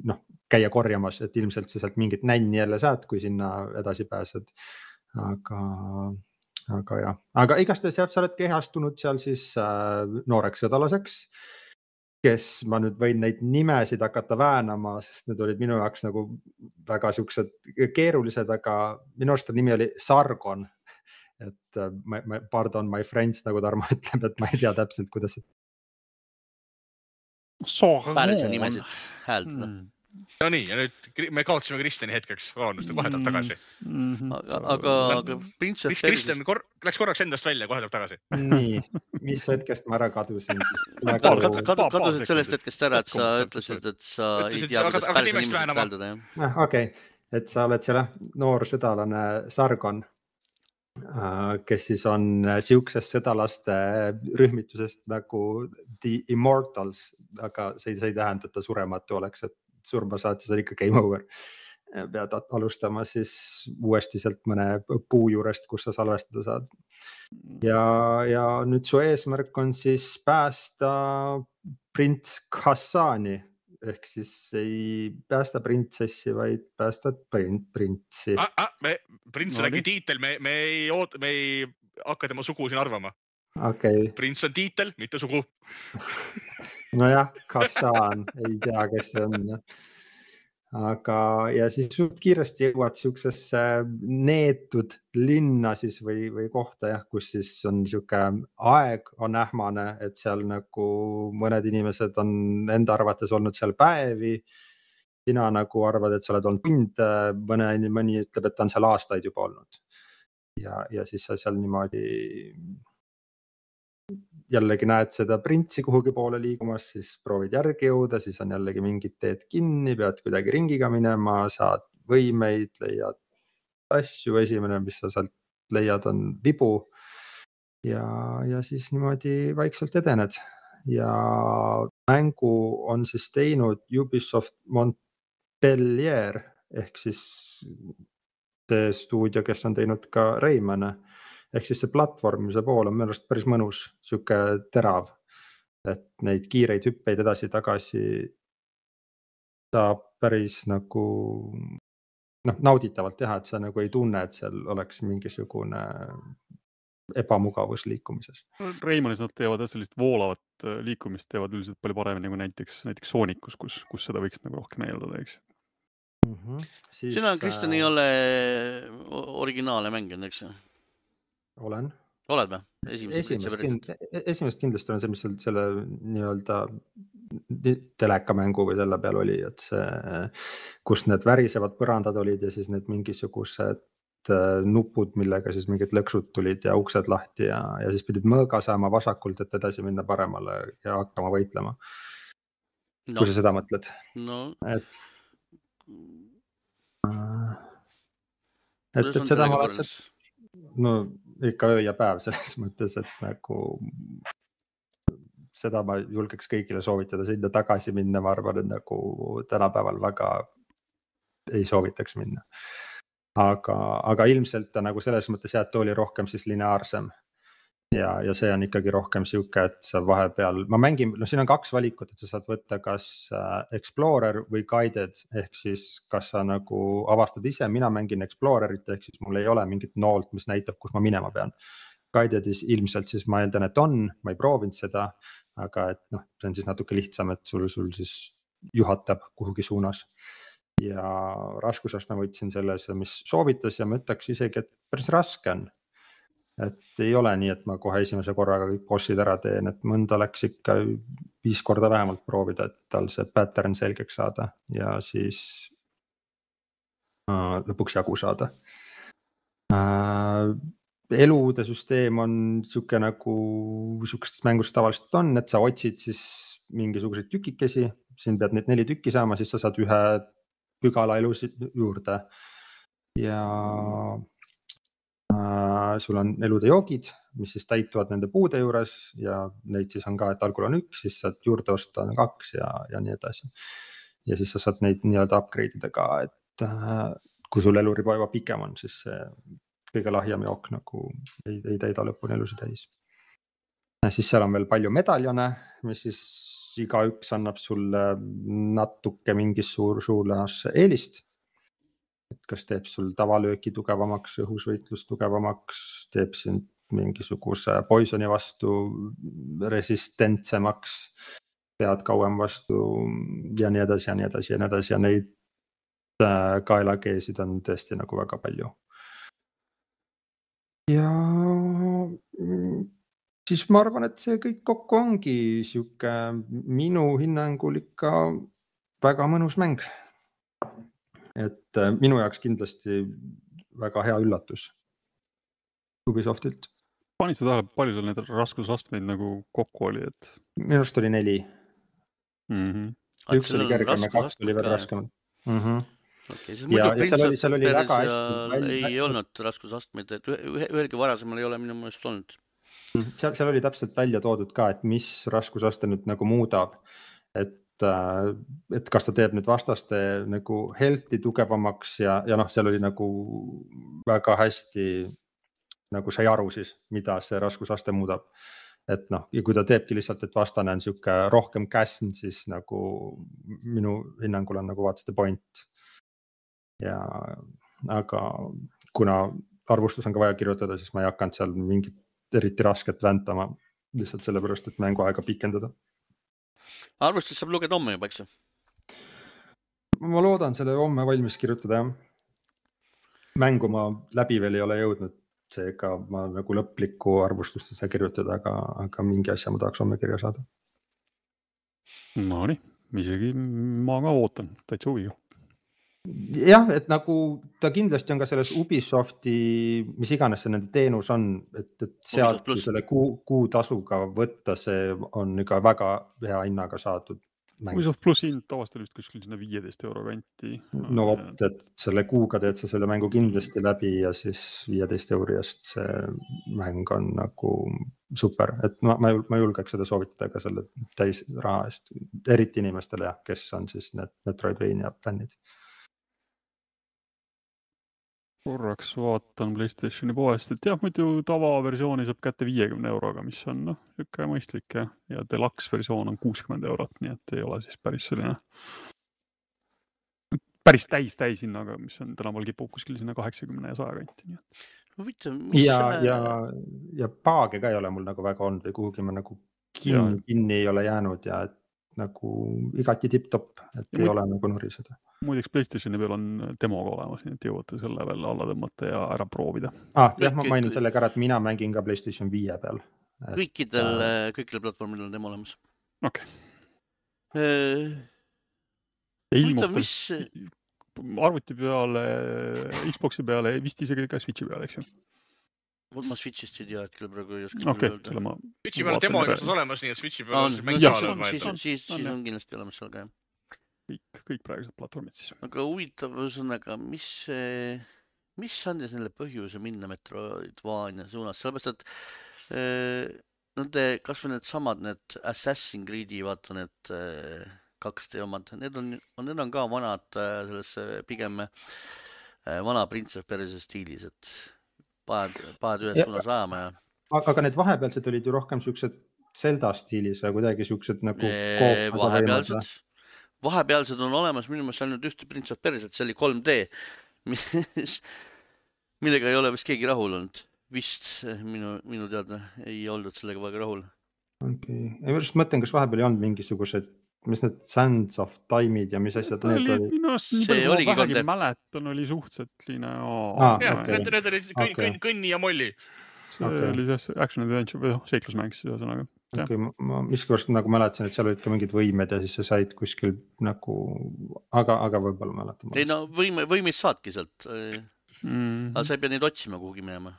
noh, käia korjamas, et ilmselt sa sealt mingit nänni jälle saad, kui sinna edasi pääsed. aga, aga jah, aga igastahes jah, sa oled kehastunud seal siis äh, nooreks sõdalaseks kes ma nüüd võin neid nimesid hakata väänama, sest need olid minu jaoks nagu väga siuksed keerulised, aga minu arust ta nimi oli Sargon. et äh, ma, ma, pardon my friends, nagu Tarmo <laughs> ütleb, et ma ei tea täpselt, kuidas see pärsia nimesid hääldada. Mm. Nonii, ja nüüd me kaotasime Kristjani hetkeks, vabandust, kohe tuleb tagasi. Mhm. aga, aga, aga Prince of Persia Kristjan kor-, läks korraks endast välja, kohe tuleb tagasi. nii, mis hetkest ma ära kadusin siis Kad- kad- kad- paar- kadusid sellest hetkest ära, et sa ütlesid, et sa ei Ütlesid, tea, aga- kuidas aga nimesid väänama. hääldada, jah. ah,. okei okay., et sa oled jah, noor sõdalane Sargon, kes siis on äh, siuksest sõdalaste rühmitusest nagu The Immortals, aga see, see ei tähenda, et ta surematu oleks, et surma saad, siis on ikka game over. pead alustama siis uuesti sealt mõne puu juurest, kus sa salvestada saad ja, ja nüüd su eesmärk on siis päästa prints Hassani ehk siis ei päästa printsessi, vaid päästad print, printsi. Ah, ah, me, prints No nii. tiitel, me, me ei oota, me ei hakka tema sugu siin arvama. okay., prints on tiitel, mitte sugu. <laughs> nojah, Hassan, ei tea, kes see on. aga, ja siis suht kiiresti jõuad siuksesse neetud linna siis või, või kohta jah, kus siis on sihuke aeg on ähmane, et seal nagu mõned inimesed on enda arvates olnud seal päevi. sina nagu arvad, et sa oled olnud tunde, mõne, mõni ütleb, et ta on seal aastaid juba olnud. ja, ja siis sa seal niimoodi jällegi näed seda printsi kuhugi poole liigumas, siis proovid järgi jõuda, siis on jällegi mingid teed kinni, pead kuidagi ringiga minema, saad võimeid, leiad asju, esimene, mis sa sealt leiad, on vibu. ja, ja siis niimoodi vaikselt edened ja mängu on siis teinud Ubisoft Montpellier ehk siis see stuudio, kes on teinud ka Raymane ehk siis see platvormise pool on minu arust päris mõnus, sihuke terav. et neid kiireid hüppeid edasi-tagasi saab päris nagu noh, nauditavalt teha, et sa nagu ei tunne, et seal oleks mingisugune ebamugavus liikumises. Reimanis nad teevad jah sellist voolavat äh, liikumist teevad üldiselt palju paremini kui näiteks, näiteks Soonicus, kus, kus seda võiks nagu rohkem eeldada, eks. Siis, sina, Kristjan, ei äh, ole o- originaale mänginud, eks ju? Olen oled või? esimese Prince of esimest Persiat?, esimest kindlasti on see, mis seal selle nii-öelda ni- telekamängu või selle peal oli, et see, kus need värisevad põrandad olid ja siis need mingisugused äh, nupud, millega siis mingid lõksud tulid ja uksed lahti ja, ja siis pidid mõõga saama vasakult, et edasi minna paremale ja hakkama võitlema no., kui, sa seda mõtled. no et et, et seda ma võrreldes? no ikka öö ja päev <laughs> selles mõttes, et nagu seda ma julgeks kõigile soovitada, sinna tagasi minna, ma arvan, et nagu tänapäeval väga ei soovitaks minna. aga, aga ilmselt ta nagu selles mõttes jah, et oli rohkem siis lineaarsem. ja, ja see on ikkagi rohkem sihuke, et sa vahepeal, ma mängin, no siin on kaks valikut, et sa saad võtta kas äh, Explorer või Guided ehk siis kas sa nagu avastad ise, mina mängin Explorerit ehk siis mul ei ole mingit noolt, mis näitab, kus ma minema pean. Guided'is ilmselt siis ma eeldan, et on, ma ei proovinud seda, aga et noh, see on siis natuke lihtsam, et sul, sul siis juhatab kuhugi suunas. ja raskusast ma võtsin selles, mis soovitas ja ma ütleks isegi, et päris raske on. Et ei ole nii, et ma kohe esimese korraga kõik bossid ära teen, et mõnda läks ikka viis korda vähemalt proovida, et tal see pattern selgeks saada ja siis äh, lõpuks jagu saada äh,. elude süsteem on sihuke nagu sihukestes mängus tavaliselt on, et sa otsid siis mingisuguseid tükikesi, siin pead neid neli tükki saama, siis sa saad ühe pügala elusid juurde. ja sul on elud ja joogid, mis siis täituvad nende puude juures ja neid siis on ka, et algul on üks, siis saad juurde osta kaks ja, ja nii edasi. ja siis sa saad neid nii-öelda upgrade ida ka, et äh, kui sul eluriba juba pikem on, siis see kõige lahjem jook nagu ei, ei täida lõpuni elusid täis. siis seal on veel palju medaljone, mis siis igaüks annab sulle natuke mingis suur, suunas eelist. Et kas teeb sul tavalööki tugevamaks, õhusvõitlus tugevamaks, teeb sind mingisuguse poisoni vastu resistentsemaks, pead kauem vastu ja nii edasi ja nii edasi ja nii edasi ja neid äh, kaelakeesid on tõesti nagu väga palju. ja mm, siis ma arvan, et see kõik kokku ongi sihuke minu hinnangul ikka väga mõnus mäng. Et äh, minu jaoks kindlasti väga hea üllatus Ubisoftilt, panid sa tähele, palju seal neid raskusastmeid nagu kokku oli, et minu arust oli neli, mm? -hmm. üks oli kergem ja kaks oli veel. raskemad mm. -hmm. okei, siis Ja- muidu Persial välja- ei olnud raskusastmeid, et ühe, ühe, ühelgi varasemal ei ole minu meelest olnud. seal, seal oli täpselt välja toodud ka, et mis raskusaste nüüd nagu muudab. et, et kas ta teeb nüüd vastaste nagu health'i tugevamaks ja, ja noh, seal oli nagu väga hästi nagu sai aru siis, mida see raskusaste muudab. et noh, ja kui ta teebki lihtsalt, et vastane on sihuke rohkem käsn, siis nagu minu hinnangul on nagu what's the point. ja aga kuna arvustus on ka vaja kirjutada, siis ma ei hakanud seal mingit eriti rasket väntama lihtsalt sellepärast, et mänguaega pikendada. Arvustust saab lugeda homme juba, eks ju? ma loodan selle homme valmis kirjutada jah. mängu ma läbi veel ei ole jõudnud, seega ma nagu lõplikku arvustust ei saa kirjutada, aga, aga mingi asja ma tahaks homme kirja saada. Nonii, isegi ma ka ootan täitsa huviga. jah, et nagu ta kindlasti on ka selles Ubisofti, mis iganes see nende teenus on, et, et sealt selle kuu, kuutasuga võtta, see on ikka väga hea hinnaga saadud. Ubisoft pluss hind tavaliselt oli vist kuskil sinna viieteist euro kanti. no vot, et selle kuuga teed sa selle mängu kindlasti läbi ja siis viieteist euri eest see mäng on nagu super, et ma, ma, ma julgeks seda soovitada ka selle täisraha eest, eriti inimestele jah, kes on siis need Metroidvania fännid. Korraks vaatan Playstationi poest, et jah, muidu tavaversiooni saab kätte viiekümne euroga, mis on noh, niisugune mõistlik ja, ja deluxe versioon on kuuskümmend eurot, nii et ei ole siis päris selline päris täis täishinnaga, mis on tänapäeval kipub kuskil sinna kaheksakümne ja saja kanti, nii et. Huvitav, mis ja, selle ja, ja paage ka ei ole mul nagu väga olnud või kuhugi ma nagu kinni, kinni ei ole jäänud ja et nagu igati tipp-topp, et Ja ei muid- ole nagu nuriseda. muideks Playstationi peal on demo ka olemas, nii et jõuate selle veel alla tõmmata ja ära proovida. ah,. jah, ma mainin selle ka ära, et mina mängin ka Playstation viie peal. kõikidel, kõikidel platvormidel on demo olemas. okei, huvitav, ilmub mis, arvuti peale, Xbox'i peale, vist isegi ka Switch'i peale, eks ju. Ma Switch'ist ei tea hetkel praegu ei oska okei küll, selle ma. Switch'i peal on demo igasugused olemas, nii et Switch'i peal on on, siis on, siis on, siis, On, siis on kindlasti olemas seal ka jah. kõik, kõik praegused platvormid siis. aga huvitav ühesõnaga, mis see, mis andis neile põhjuse minna Metroidvania suunas, sellepärast et äh, nende kasvõi needsamad need Assassin's Creed'i vaata need äh, 2D omad, need on, need on ka vanad äh, selles pigem äh, vana Prince of Persia stiilis, et paned, paned ühes Ja- suunas ajama ja aga need vahepealsed olid ju rohkem siuksed Zelda stiilis või kuidagi siuksed nagu. Vahepealsed, vahepealsed on olemas minu meelest ainult ühte Prince of Persiat, see oli 3D, mis, <laughs> millega ei ole vist keegi rahul olnud. vist eh, minu, minu teada ei oldud sellega väga rahul. okei, ma just mõtlen, kas vahepeal ei olnud mingisugused, mis need Sands of Time'id ja mis asjad need oli olid? minu arust nii See palju, kui oligi ma vähegi mäletan, oli suhteliselt selline. Aa, jah, need, need olid kõnn kõnn, kõnni ja molli. see okei. oli see action adventure või noh, seiklusmäng siis ühesõnaga. jah. okei, ma miskipärast nagu mäletasin, et seal olid ka mingid võimed ja siis sa said kuskil nagu, aga, aga võib-olla mäletan. ei no võime, võimeid saadki sealt, Mm. aga sa ei pea neid otsima kuhugi minema.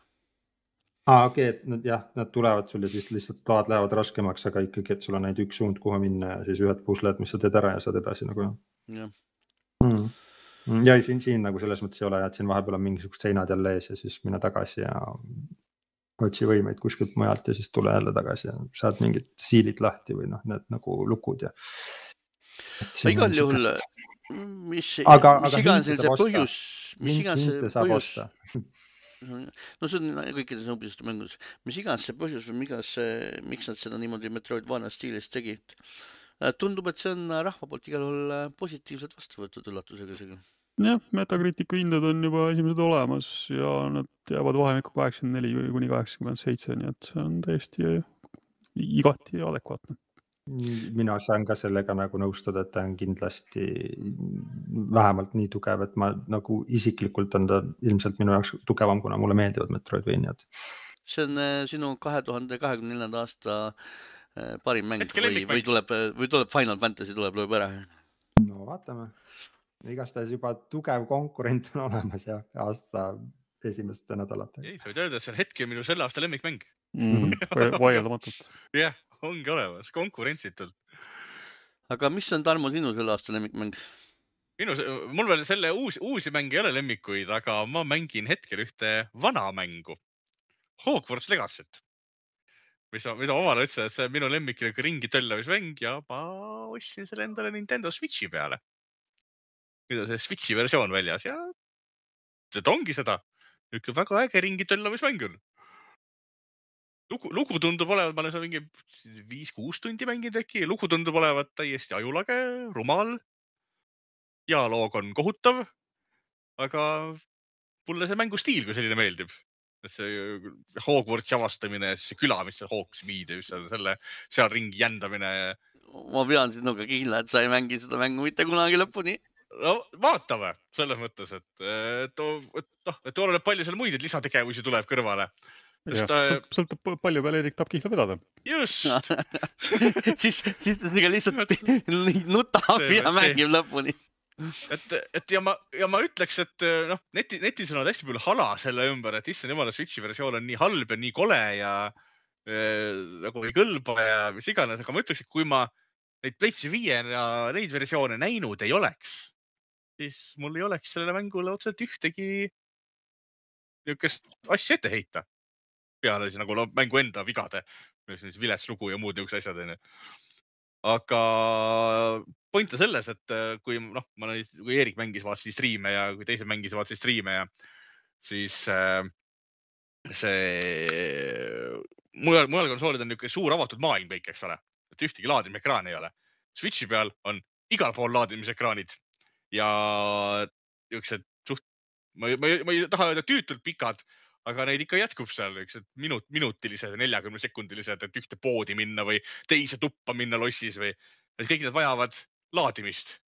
aa, okei, et nad jah, nad tulevad sul ja siis lihtsalt load lähevad raskemaks, aga ikkagi, et sul on ainult üks suund, kuhu minna ja siis ühed pusled, mis sa teed ära ja saad edasi nagu jah mm.. ja ei, siin, siin nagu selles mõttes ei ole et siin vahepeal on mingisugused seinad jälle ees ja siis mine tagasi ja otsi võimeid kuskilt mujalt ja siis tule jälle tagasi ja saad mingid siilid lahti või noh, need nagu lukud ja. igal juhul, mis, Aga- mis iganes see põhjus, mis iganes see põhjus <laughs> no see on kõikides Ubisofti mängudes, mis iganes see põhjus või migas see, miks nad seda niimoodi Metroidvania stiilis tegid. tundub, et see on rahva poolt igal juhul äh, positiivselt vastu võetud üllatusega isegi. jah, Metacriticu hinded on juba esimesed olemas ja nad jäävad vahemikku kaheksakümmend neli kuni kaheksakümmend seitse, nii et see on täiesti igati adekvaatne. Mina saan ka sellega nagu nõustuda, et ta on kindlasti vähemalt nii tugev, et ma nagu isiklikult on ta ilmselt minu jaoks tugevam, kuna mulle meeldivad Metroidvaniad. see on äh, sinu kahe tuhande kahekümne neljanda aasta äh, parim mäng Hetke või, või tuleb, või tuleb Final Fantasy tuleb, lööb ära. no vaatame, igastahes juba tugev konkurent on olemas ja aasta esimeste nädalatega. ei, sa võid öelda, et see on hetkel minu selle aasta lemmikmäng. Mm, vaieldamatult. <laughs> jah, ongi olemas, konkurentsitult. aga mis on Tarmo sinu selle aasta lemmikmäng? minu, mul veel selle uusi, uusi mänge ei ole lemmikuid, aga ma mängin hetkel ühte vana mängu. Hogwarts Legacy't. mis, mida ma omale ütlesin, et see on minu lemmik niisugune ringi töllamismäng ja ma ostsin selle endale Nintendo Switchi peale. nüüd on see Switchi versioon väljas ja et ongi seda, niisugune väga äge ringi töllamismäng on. lugu, lugu tundub olevat, ma olen seal mingi viis-kuus tundi mänginud äkki, lugu tundub olevat täiesti ajulage, rumal. dialoog on kohutav. aga mulle see mängustiil kui selline meeldib. et see Hogwartsi avastamine, see küla, mis seal Hogsmeade, mis seal selle, seal ringi jändamine. ma pean sinuga kindla, et sa ei mängi seda mängu mitte kunagi lõpuni. no vaatame selles mõttes, et, et noh, et oleneb palju seal muid lisategevusi tuleb kõrvale. Sest ta- sõltub palju peale Erik tahab kihla vedada. just, <laughs> siis, siis ta lihtsalt <laughs> nutab ja mängib lõpuni. et, et ja ma, ja ma ütleks, et noh, neti, netis on hästi palju hala selle ümber, et issand jumala, Switchi versioon on nii halb ja nii kole ja äh, nagu ei kõlba ja mis iganes, aga ma ütleks, et kui ma neid PlayStation viie ja neid versioone näinud ei oleks, siis mul ei oleks sellele mängule otseselt ühtegi niisugust asja ette heita. Peale siis nagu no, mängu enda vigade, siis vilets lugu ja muud niisugused asjad onju. aga point on selles, et äh, kui noh, ma kui Eerik mängis, vaatasin striime ja kui teised mängisid, vaatasin striime ja siis äh, see mujal, mujal konsoolid on niisugune suur avatud maailm kõik, eks ole, et ühtegi laadimisekraani ei ole. Switchi peal on igal pool laadimisekraanid ja niisugused suht, ma ma ma ei taha öelda tüütult pikad, aga neid ikka jätkub seal niisugused minut, minutilised, neljakümne sekundilised, et ühte poodi minna või teise tuppa minna lossis või, et kõik need vajavad laadimist.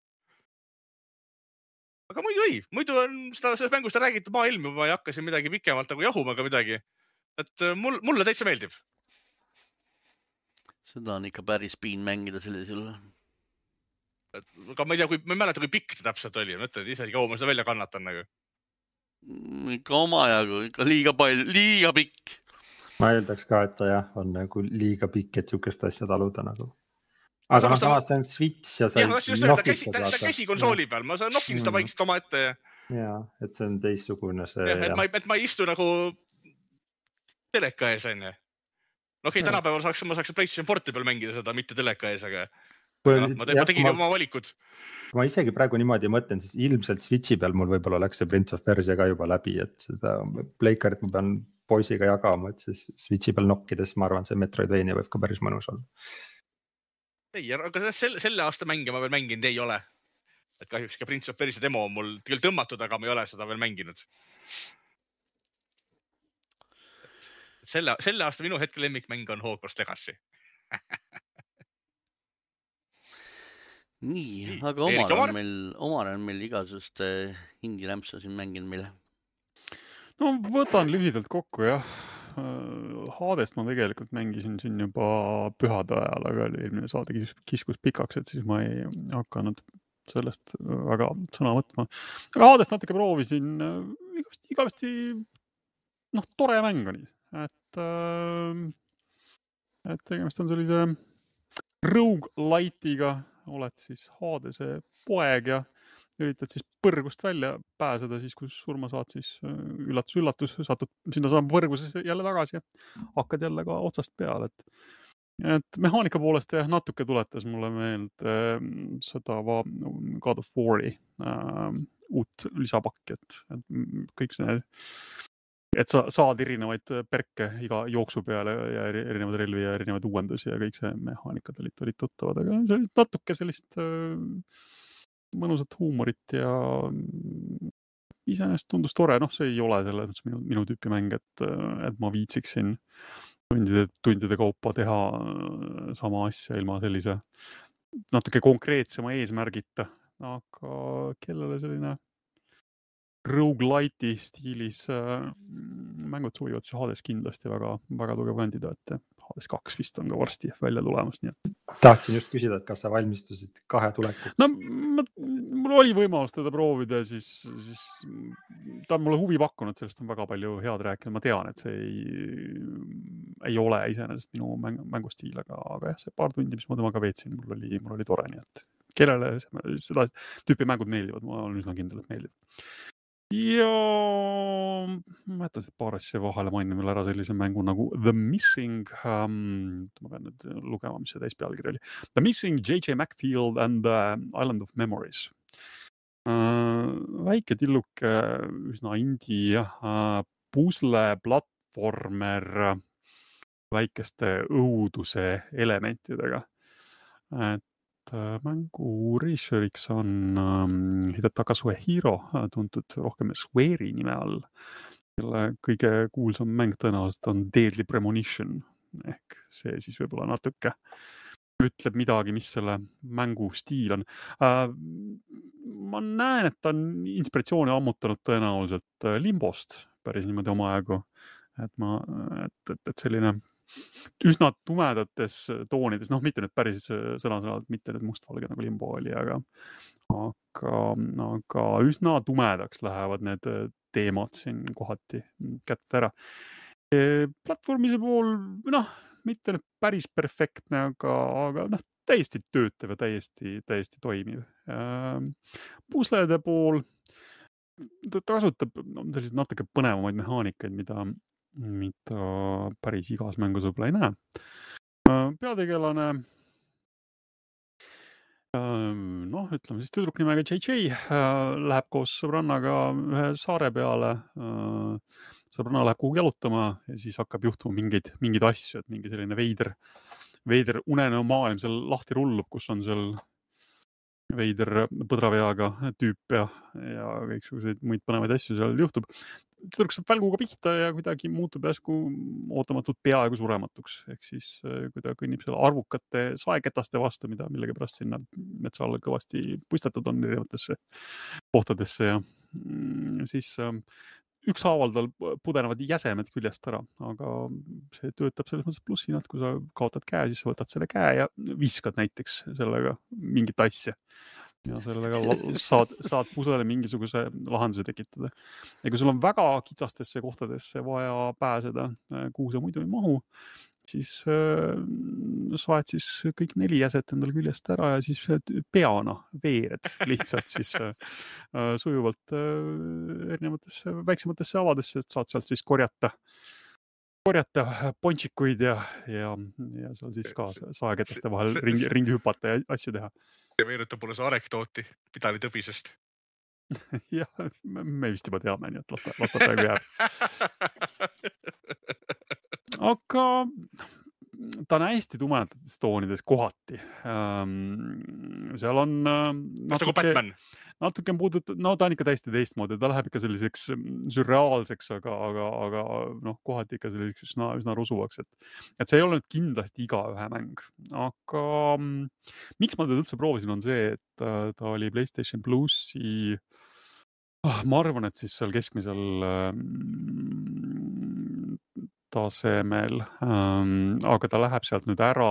aga muidu ei, muidu on seda, sellest mängust on räägitud maailm juba, ma ei hakka siin midagi pikemalt nagu jahuma ega midagi. et äh, mul, mulle täitsa meeldib. seda on ikka päris piin mängida sellisel juhul. aga ma ei tea, kui, ma ei mäleta, kui pikk ta täpselt oli, ma ütlen ise, kaua ma seda välja kannatan nagu. Ikka omajagu, ikka liiga palju, liiga pikk. ma eeldaks ka, et ta jah, on nagu liiga pikk, et sihukest asja taluda nagu. aga noh, samas see on Switch ja sa jah, ei just, just, ta käsi, ta, ta käsi konsooli peal, ma saan nokkin seda Mm. vaikselt omaette ja ja, et see on teistsugune see. jah, et ma et ma ei istu nagu teleka ees onju. no okei okay,, tänapäeval saaks, ma saaks PlayStation Porti peal mängida seda, mitte teleka ees, aga no, ma, ma tegin ma... oma valikud kui ma isegi praegu niimoodi mõtlen, siis ilmselt Switch'i peal mul võib-olla läks see Prince of Persia ka juba läbi, et seda Playcarit ma pean poisiga jagama, et siis Switch'i peal nokkides, ma arvan, see Metroidvania võib ka päris mõnus olla. ei, aga selle, selle aasta mänge ma veel mänginud ei ole. et kahjuks ka Prince of Persia demo on mul küll tõmmatud, aga ma ei ole seda veel mänginud. selle, selle aasta minu hetke lemmikmäng on Hogwarts Legacy <laughs> nii, aga Omar on meil, Omar on meil igasugust hindi rämpsu siin mänginud meile. no võtan lühidalt kokku jah. Hadest ma tegelikult mängisin siin juba pühade ajal, aga eelmine saade kiskus, kiskus pikaks, et siis ma ei hakanud sellest väga sõna võtma. aga Hadest natuke proovisin, igavesti, igavesti noh, tore mäng oli, et, et tegemist on sellise rogu-lite'iga oled siis Hadese poeg ja üritad siis põrgust välja pääseda, siis kui surma saad, siis üllatus-üllatus, satud sinnasama põrgusesse jälle tagasi ja hakkad jälle ka otsast peale, et et mehaanika poolest jah, natuke tuletas mulle meelde äh, seda God of War'i äh, uut lisapakki, et, kõik see et sa saad erinevaid äh, perke iga jooksu peale ja erinevaid relvi ja erinevaid uuendusi ja kõik see mehaanikad olid, olid tuttavad, aga see oli natuke sellist äh, mõnusat huumorit ja mm, iseenesest tundus tore, noh, see ei ole selles mõttes minu, minu tüüpi mäng, et, äh, et ma viitsiksin tundide, tundide kaupa teha sama asja ilma sellise natuke konkreetsema eesmärgita, aga kellele selline rogu-lite'i stiilis äh, mängud sobivad, siis Hades kindlasti väga, väga tugev kandidaat. Hades kaks vist on ka varsti välja tulemas, nii et. tahtsin just küsida, et kas sa valmistusid kahe tulekuks? no ma, mul oli võimalus teda proovida, siis, siis ta on mulle huvi pakkunud, sellest on väga palju head rääkida, ma tean, et see ei, ei ole iseenesest minu mäng, mängustiil, aga, aga jah, see paar tundi, mis ma temaga veetsin, mul oli, mul oli tore, nii et kellele seda tüüpi mängud meeldivad, ma olen üsna kindel, et meeldib ja ma jätan siit paar asja vahele, mainin veel ära sellise mängu nagu The Missing um,. ma pean nüüd lugema, mis see täispealkiri oli. The Missing JJ Macfield and the Island of Memories uh,. väike tilluke, üsna indie uh, pusle platvormer väikeste õuduse elementidega. et Äh, mängu režissööriks on ähm, Hidetaka Suehiro, äh, tuntud rohkem Square'i nime all, kelle kõige kuulsam mäng tõenäoliselt on Deadly Premonition ehk see siis võib-olla natuke ütleb midagi, mis selle mängu stiil on äh,. ma näen, et ta on inspiratsiooni ammutanud tõenäoliselt äh, Limbost päris niimoodi omajagu, et ma, et, et, et selline üsna tumedates toonides, noh, mitte nüüd päris sõna-sõnalt, mitte nüüd mustvalge nagu limbo oli, aga, aga, aga üsna tumedaks lähevad need teemad siin kohati kätte ära. platvormise pool, noh, mitte nüüd päris perfektne, aga, aga noh, täiesti töötav ja täiesti, täiesti toimiv. puslede pool, ta kasutab no, selliseid natuke põnevamaid mehaanikaid, mida mida päris igas mängus võib-olla ei näe. Äh, peategelane, ähm, noh, ütleme siis tüdruk nimega JJ äh, läheb koos sõbrannaga ühe saare peale. Äh, sõbranna läheb kuhugi jalutama ja siis hakkab juhtuma mingeid, mingeid asju, et mingi selline veider, veider unenäo maailm seal lahti rullub, kus on seal veider põdraveaga tüüp ja, ja kõiksuguseid muid põnevaid asju seal juhtub tüdruk saab välguga pihta ja kuidagi muutub järsku ootamatult peaaegu surematuks, ehk siis äh, kui ta kõnnib seal arvukate saeketaste vastu, mida millegipärast sinna metsa alla kõvasti puistatud on erinevatesse kohtadesse ja mm, siis äh, ükshaaval tal pudenevad jäsemed küljest ära, aga see töötab selles mõttes plussina, et kui sa kaotad käe, siis sa võtad selle käe ja viskad näiteks sellega mingit asja ja sellega <laughs> saad, saad puslele mingisuguse lahenduse tekitada. ja kui sul on väga kitsastesse kohtadesse vaja pääseda, kuhu sa muidu ei mahu, siis äh, saed siis kõik neli jäset endale küljest ära ja siis peana veered lihtsalt siis äh, äh, sujuvalt äh, erinevatesse väiksematesse avadesse, et saad sealt siis korjata korjata pontsikuid ja, ja, ja seal siis ka <laughs> saeketeste vahel ringi, ringi hüpata ja asju teha. See meenutab mulle seda anekdooti Pidali tõbisest <laughs> jah, me vist juba teame, nii et las ta, las ta praegu jääb. <laughs> aga ta on hästi tumedates toonides kohati ähm,. seal on äh, natuke, nagu Batman. Natuke on puudutatud, no ta on ikka täiesti teistmoodi, ta läheb ikka selliseks mm, sürreaalseks, aga, aga, aga noh, kohati ikka selliseks üsna, üsna rusuvaks, et, et see ei ole nüüd kindlasti igaühe mäng, aga mm, miks ma teda üldse proovisin, on see, et äh, ta oli Playstation plussi oh, ma arvan, et siis seal keskmisel ähm, tasemel ähm,, aga ta läheb sealt nüüd ära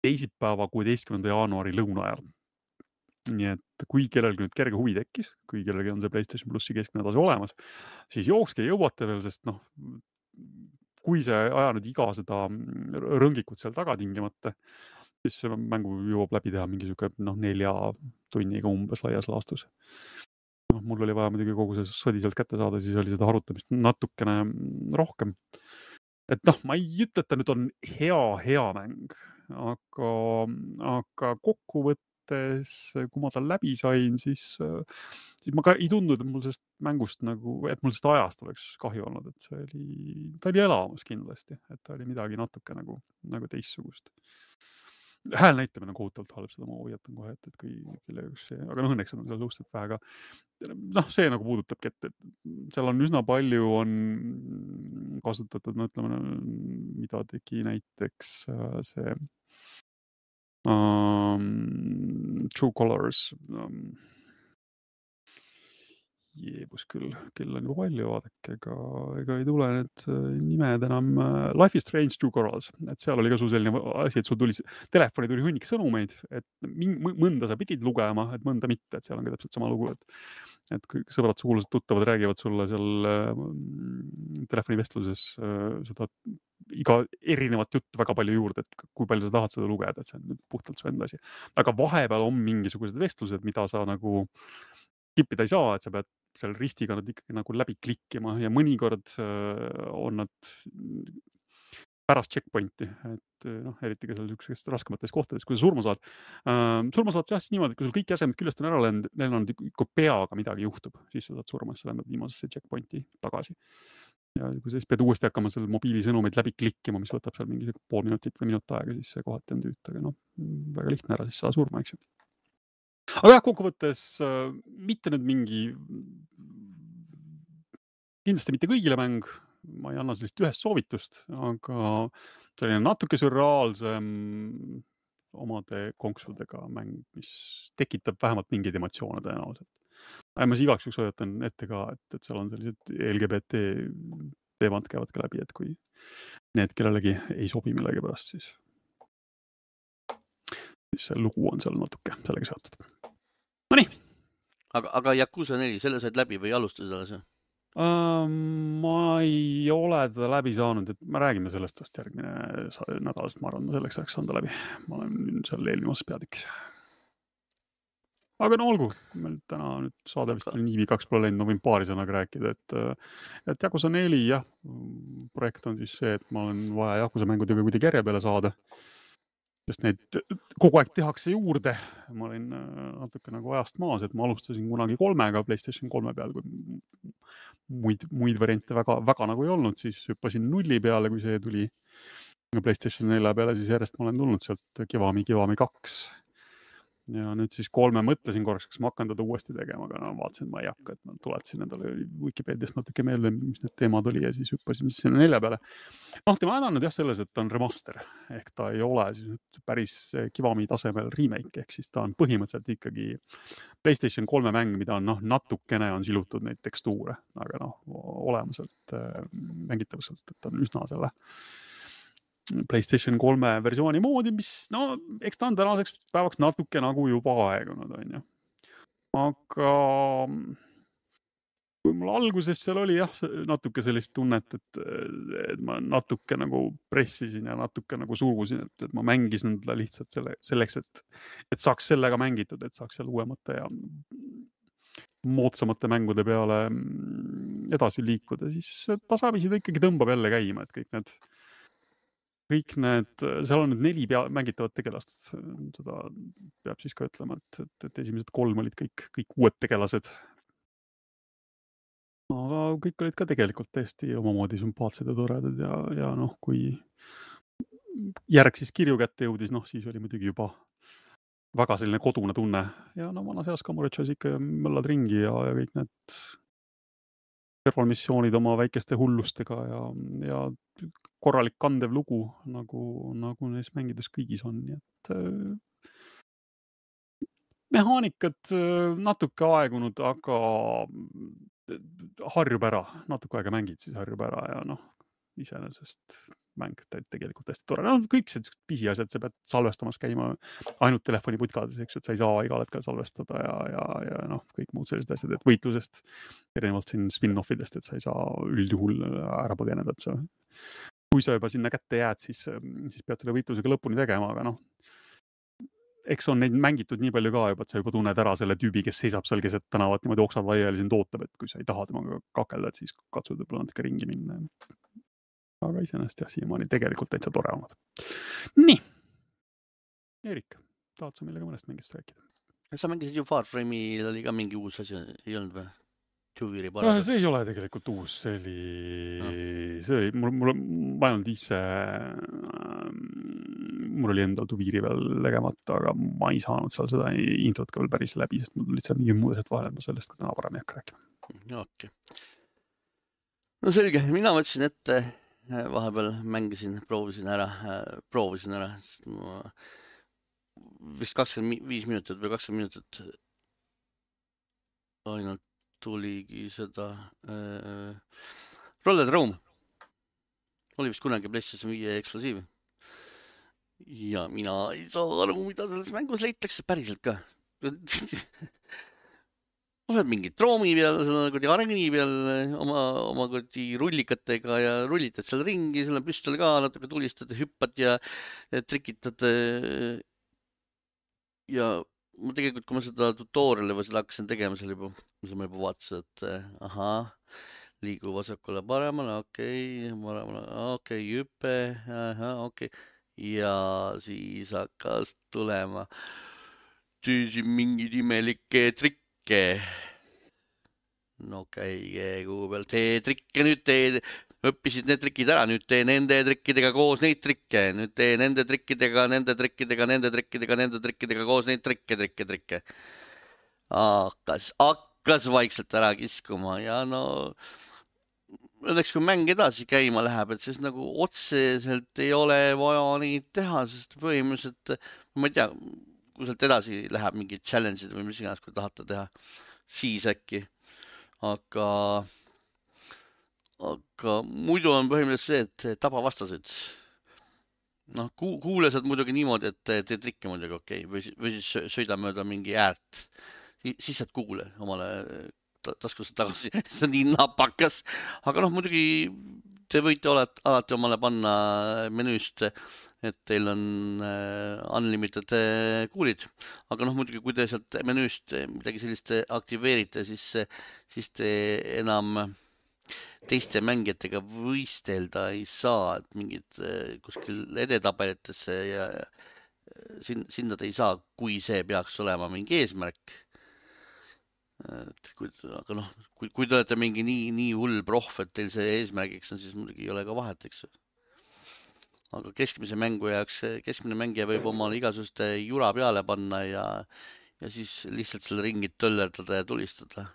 teisipäeva, kuueteistkümnenda jaanuari lõuna ajal. Nii et kui kellelgi nüüd kerge huvi tekkis, kui kellelgi on see Playstation plussi keskmine tase olemas, siis jookske jõuate veel, sest noh, kui see ei aja nüüd iga seda rõngikut seal taga tingimata, siis mängu jõuab läbi teha mingi sihuke noh, nelja tunniga umbes laias laastus noh, mul oli vaja muidugi kogu see sodi sealt kätte saada, siis oli seda arutamist natukene rohkem. et noh, ma ei ütle, et ta nüüd on hea, hea mäng, aga, aga kokkuvõttes, kui ma ta läbi sain, siis, siis ma ka ei tundnud, et mul sellest mängust nagu, et mul sellest ajast oleks kahju olnud, et see oli, ta oli elamus kindlasti, et ta oli midagi natuke nagu, nagu teistsugust hääl näitamine on kohutavalt halb, seda ma hoiatan kohe, et, et kui kelle jaoks see, aga noh, õnneks on seal suhteliselt vähe ka. noh, see nagu puudutabki, et, et seal on üsna palju on kasutatud, no ütleme, mida tegi näiteks äh, see um, True Colors um, jeebus küll, kell on juba palju, vaadake, ega, ega ei tule need äh, nimed enam. Äh, Life is Strange Two Corals, et seal oli ka sul selline asi, et sul tuli, telefoni tuli hunnik sõnumeid, et mõnda sa pidid lugema, et mõnda mitte, et seal on ka täpselt sama lugu, et, et kui sõbrad, sugulased, tuttavad räägivad sulle seal äh, telefonivestluses äh, seda iga erinevat juttu väga palju juurde, et kui palju sa tahad seda lugeda, et see on puhtalt su enda asi. aga vahepeal on mingisugused vestlused, mida sa nagu skip ida ei saa, et sa pead seal ristiga nad ikkagi nagu läbi klikkima ja mõnikord äh, on nad pärast checkpoint'i, et äh, noh, eriti ka seal niisugustes raskemates kohtades, kui sa surma saad uh,. surma saad sa jah siis niimoodi, et kui sul kõik jäsemed küljest on ära lennanud, kui peaga midagi juhtub, siis sa saad surma, siis sa lendad viimasesse checkpoint'i tagasi. ja kui sa siis pead uuesti hakkama seal mobiilisõnumeid läbi klikkima, mis võtab seal mingi pool minutit või minut aega, siis see kohati on tüütu, aga noh, väga lihtne ära siis saada surma, eks ju aga jah, kokkuvõttes äh, mitte nüüd mingi, kindlasti mitte kõigile mäng, ma ei anna sellist ühest soovitust, aga selline natuke sürreaalsem omade konksudega mäng, mis tekitab vähemalt mingeid emotsioone tõenäoliselt. ma siis igaks juhuks hoiatan ette ka, et, et seal on sellised LGBT teemad käivad ka läbi, et kui need kellelegi ei sobi millegipärast, siis, siis see lugu on seal natuke sellega seotud. Aga, aga Yakuusa neli, selle said läbi või alustasid alles või? Uh, ma ei ole teda läbi saanud, et me räägime sellest vast järgmine nädal, sest ma arvan, ma selleks ajaks saan ta läbi. ma olen seal eelviimases peatükis. aga no olgu, meil täna nüüd saade vist nii pikaks pole läinud, ma võin paari sõnaga rääkida, et, et Yakuusa neli jah, projekt on siis see, et ma olen vaja Yakuusa mängudega kuidagi järje peale saada sest neid kogu aeg tehakse juurde. ma olin äh, natuke nagu ajast maas, et ma alustasin kunagi kolmega Playstation kolme peal, kui muid, muid variante väga, väga nagu ei olnud, siis hüppasin nulli peale, kui see tuli Playstation nelja peale, siis järjest ma olen tulnud sealt Kivami, Kivami kaks ja nüüd siis kolme mõtlesin korraks, kas ma hakkan teda uuesti tegema, aga no vaatasin, et ma ei hakka, et ma tuletasin endale Vikipeediast natuke meelde, mis need teemad oli ja siis hüppasin sinna nelja peale. noh, tema häda on nüüd jah selles, et ta on remaster ehk ta ei ole siis nüüd päris Kivami tasemel remake ehk siis ta on põhimõtteliselt ikkagi Playstation kolme mäng, mida on noh, natukene on silutud neid tekstuure, aga noh, olemuselt äh, mängitavuselt, et ta on üsna selle Playstation kolme versiooni moodi, mis no eks ta on tänaseks päevaks natuke nagu juba aegunud, on ju. aga kui mul alguses seal oli jah, natuke sellist tunnet, et, et ma natuke nagu pressisin ja natuke nagu surusin, et, et ma mängisin teda lihtsalt selle, selleks, et, et saaks sellega mängitud, et saaks seal uuemate ja moodsamate mängude peale mm, edasi liikuda, siis tasapisi ta ikkagi tõmbab jälle käima, et kõik need, kõik need, seal on nüüd neli pea, mängitavat tegelast, seda peab siis ka ütlema, et, et, et esimesed kolm olid kõik, kõik uued tegelased. Aga kõik olid ka tegelikult täiesti omamoodi sümpaatsed ja toredad ja, ja noh, kui järg siis kirju kätte jõudis, noh siis oli muidugi juba väga selline kodune tunne. Ja no vanas eas Kamuritšas ikka möllad ringi ja, ja kõik need kõrvalmissioonid oma väikeste hullustega ja, ja korralik kandev lugu nagu, nagu neis mängides kõigis on, nii et äh, mehaanikad äh, natuke aegunud, aga harjub ära, natuke aega mängid, siis harjub ära ja noh, iseenesest mäng tegelikult hästi tore, no kõik sellised pisiasjad, sa pead salvestamas käima ainult telefoniputkades, eks ju, et sa ei saa igal hetkel salvestada ja, ja, ja noh, kõik muud sellised asjad, et võitlusest erinevalt siin spin-off idest, et sa ei saa üldjuhul ära põgeneda, et sa, kui sa juba sinna kätte jääd, siis, siis pead selle võitlusega lõpuni tegema, aga noh eks on neid mängitud nii palju ka juba, et sa juba tunned ära selle tüübi, kes seisab seal keset tänavat niimoodi oksad laiali sind ootab, et kui sa ei taha temaga kakelda, et siis katsud võib-olla natuke ringi minna. aga iseenesest jah, siiamaani tegelikult täitsa tore olnud. nii. Eerik, tahad sa millega mõnest mängist rääkida? sa mängisid ju Farframe'il oli ka mingi uus asi, ei olnud või? Tuviri paradoks. see ei ole tegelikult uus, see oli no., see oli, mul, mul, ma ei olnud ise äh, mul oli endal Tuviri veel tegemata, aga ma ei saanud seal seda introt ka veel päris läbi, sest mul seal mingid muud asjad vahele, et ma sellest ka täna parem ei hakka rääkima. okei okay.. no selge, mina võtsin ette, vahepeal mängisin, proovisin ära, proovisin ära, sest ma vist kakskümmend viis minutit või kakskümmend minutit ainult tuligi seda äh, Roller Rome oli vist kunagi PlayStation viie eksklusiiv ja mina ei saa aru, mida selles mängus leitakse päriselt ka <laughs> oled mingi troomi peal, seal on kuradi areeni peal oma, oma kuradi rullikatega ja rullitad seal ringi, seal on püstol ka, natuke tulistad hüppad ja, ja trikitad. ja ma tegelikult, kui ma seda tutorial'i või seda hakkasin tegema, seal juba, siis ma juba vaatasin, et ahah, liigu vasakule paremale, okei okay,, paremale, okei okay,, hüpe, ahah, okei okay ja siis hakkas tulema mingeid imelikke trikke. no käige kuu peal, tee trikke nüüd tee, õppisid need trikid ära, nüüd tee nende trikkidega koos neid trikke, nüüd tee nende trikkidega, nende trikkidega, nende trikkidega, nende trikkidega koos neid trikke, trikke, trikke. hakkas, hakkas vaikselt ära kiskuma ja no õnneks kui mäng edasi käima läheb, et siis nagu otseselt ei ole vaja neid teha, sest põhimõtteliselt ma ei tea, kui sealt edasi läheb mingid challenge'id või mis iganes, kui tahate teha, siis äkki. aga, aga muidu on põhimõtteliselt see, et taba vastaseid. noh, kuule saad muidugi niimoodi, et teed trikke muidugi okei okay. või, või siis sõida mööda mingi äärt, siis saad kuule omale taskusse tagasi <laughs> see on nii napakas, aga noh, muidugi te võite alati, alati omale panna menüüst, et teil on äh, unlimited äh, kuulid, aga noh, muidugi kui te sealt menüüst midagi sellist aktiveerite, siis, siis te enam teiste mängijatega võistelda ei saa, et mingid äh, kuskil edetabelitesse ja sinna, sinna te ei saa, kui see peaks olema mingi eesmärk et kui, aga noh, kui, kui te olete mingi nii, nii hull prohv, et teil see eesmärgiks on, siis muidugi ei ole ka vahet, eks ju. aga keskmise mängu jaoks, keskmine mängija võib omale igasuguste jura peale panna ja, ja siis lihtsalt selle ringi töllerdada ja tulistada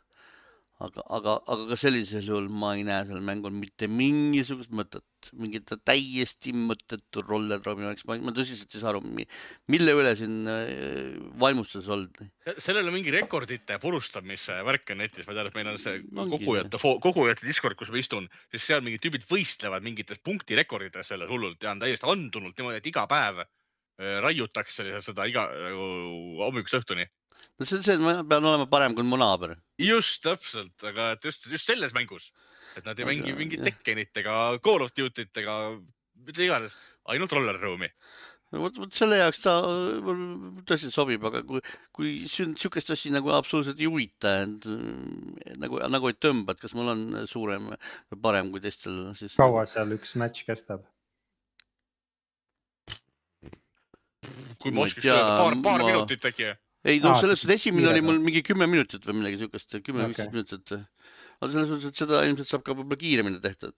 aga, aga, aga ka sellisel juhul ma ei näe sellel mängul mitte mingisugust mõtet, mingit täiesti mõttetu roller drum'i oleks, ma, tõsiselt ei saa aru, mille üle siin äh, vaimustuses olnud. sellel on mingi rekordite purustamise värk on netis, ma tean, et meil on see kogujate, kogujate Discord, kus ma istun, siis seal mingid tüübid võistlevad mingites punktirekordites selles hullult ja on täiesti andunult niimoodi, et iga päev raiutakse lihtsalt seda iga nagu hommikust õhtuni. no see on see, et ma pean olema parem kui mu naaber. just täpselt, aga et just, just selles mängus, et nad ei Aga, mängi mingit. Tekkenit ega Call of Duty't ega mida iganes, ainult Roller Room'i. vot, vot selle jaoks ta tõesti sobib, aga kui, kui sihukest asja nagu absoluutselt ei huvita, et nagu, nagu ei tõmba, et kas mul on suurem või parem kui teistel, siis. kaua seal üks matš kestab? Kui Ma ma oskaks tea, öelda, paar, paar ma- minutit äkki. ei no Aa, selles suhtes esimene oli mul mingi kümme minutit või midagi siukest, kümme-viisteist Okei. minutit. aga selles mõttes, et seda ilmselt saab ka võib-olla kiiremini tehtud.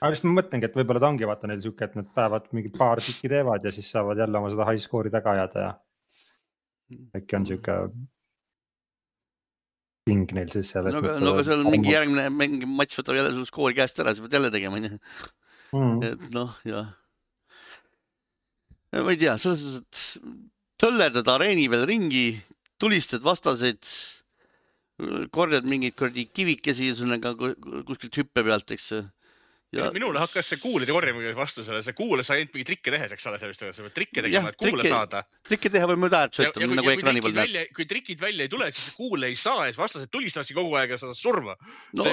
aga just ma mõtlengi, et võib-olla ta ongi vaata neil sihuke, et nad päevad mingi paar tükki teevad ja siis saavad jälle oma seda high score'i taga ajada ja äkki on sihuke king neil siis seal. no aga, no aga seal mingi järgmine mäng, matš võtab jälle sul skoori käest ära, sa pead jälle tegema, onju. mm.. et noh, jah. Ma ei tea, et töllerdad areeni peal ringi, tulistad vastaseid, korjad mingeid kuradi kivikesi ühesõnaga ku- kuskilt hüppe pealt, eks. Ja minule hakkas see kuulide korjamine vastu selle, see kuule sai ainult mingeid trikke tehes, eks ole, sellest, sa pead trikke tegema, et kuule trikke- saada. trikke teha või mööda äärt sõita, nagu ekraani peal välja, kui trikid välja ei tule, siis kuule ei saa ja siis vastased tulistavadki kogu aeg ja sa saad surma. no,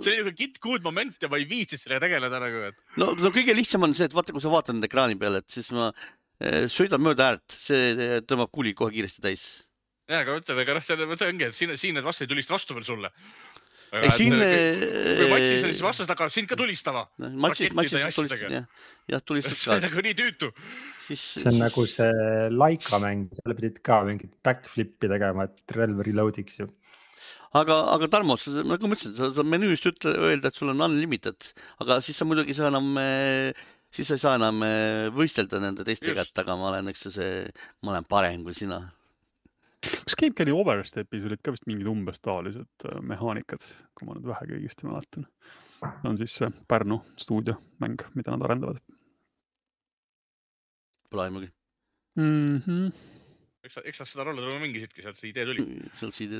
see oli nagu kit good moment ja ma ei viitsinud sellega tegeleda nagu, et no, no kõige lihtsam on see, et vaata, kui sa vaatad ekraani peale, et siis ma eh, sõidan mööda äärt, see tõmbab kuuli kohe kiiresti täis. ja aga ütleme, aga noh, see ongi, et siin, siin need vastased ei tulista vastu veel sulle. Ei siin. kui matšis oli, siis vastased hakkavad sind ka tulistama. matšis, rakettide matšis ja tulistad asjadega. jah, jah tulistad <laughs> see on ka. nagu nii tüütu. see on nagu see Laika mäng, seal pidid ka mingit backflip'i tegema, et relv reload iks ju. aga, aga Tarmo, sa nagu ma ütlesin, sa saad menüüst ütle, öelda, et sul on unlimited, aga siis sa muidugi ei saa enam, siis sa ei saa enam eh, võistelda nende teistega, et aga ma olen, eks ju see, ma olen parem kui sina. Kas Cape Carry Overstepis olid ka vist mingid umbes taolised äh, mehaanikad, kui ma nüüd vähegi õigesti mäletan. on siis see Pärnu stuudio mäng, mida nad arendavad Pole aimugi. mm. -hmm. eks eks sa seda rolli mängisidki, sealt see idee tuli. sealt siit.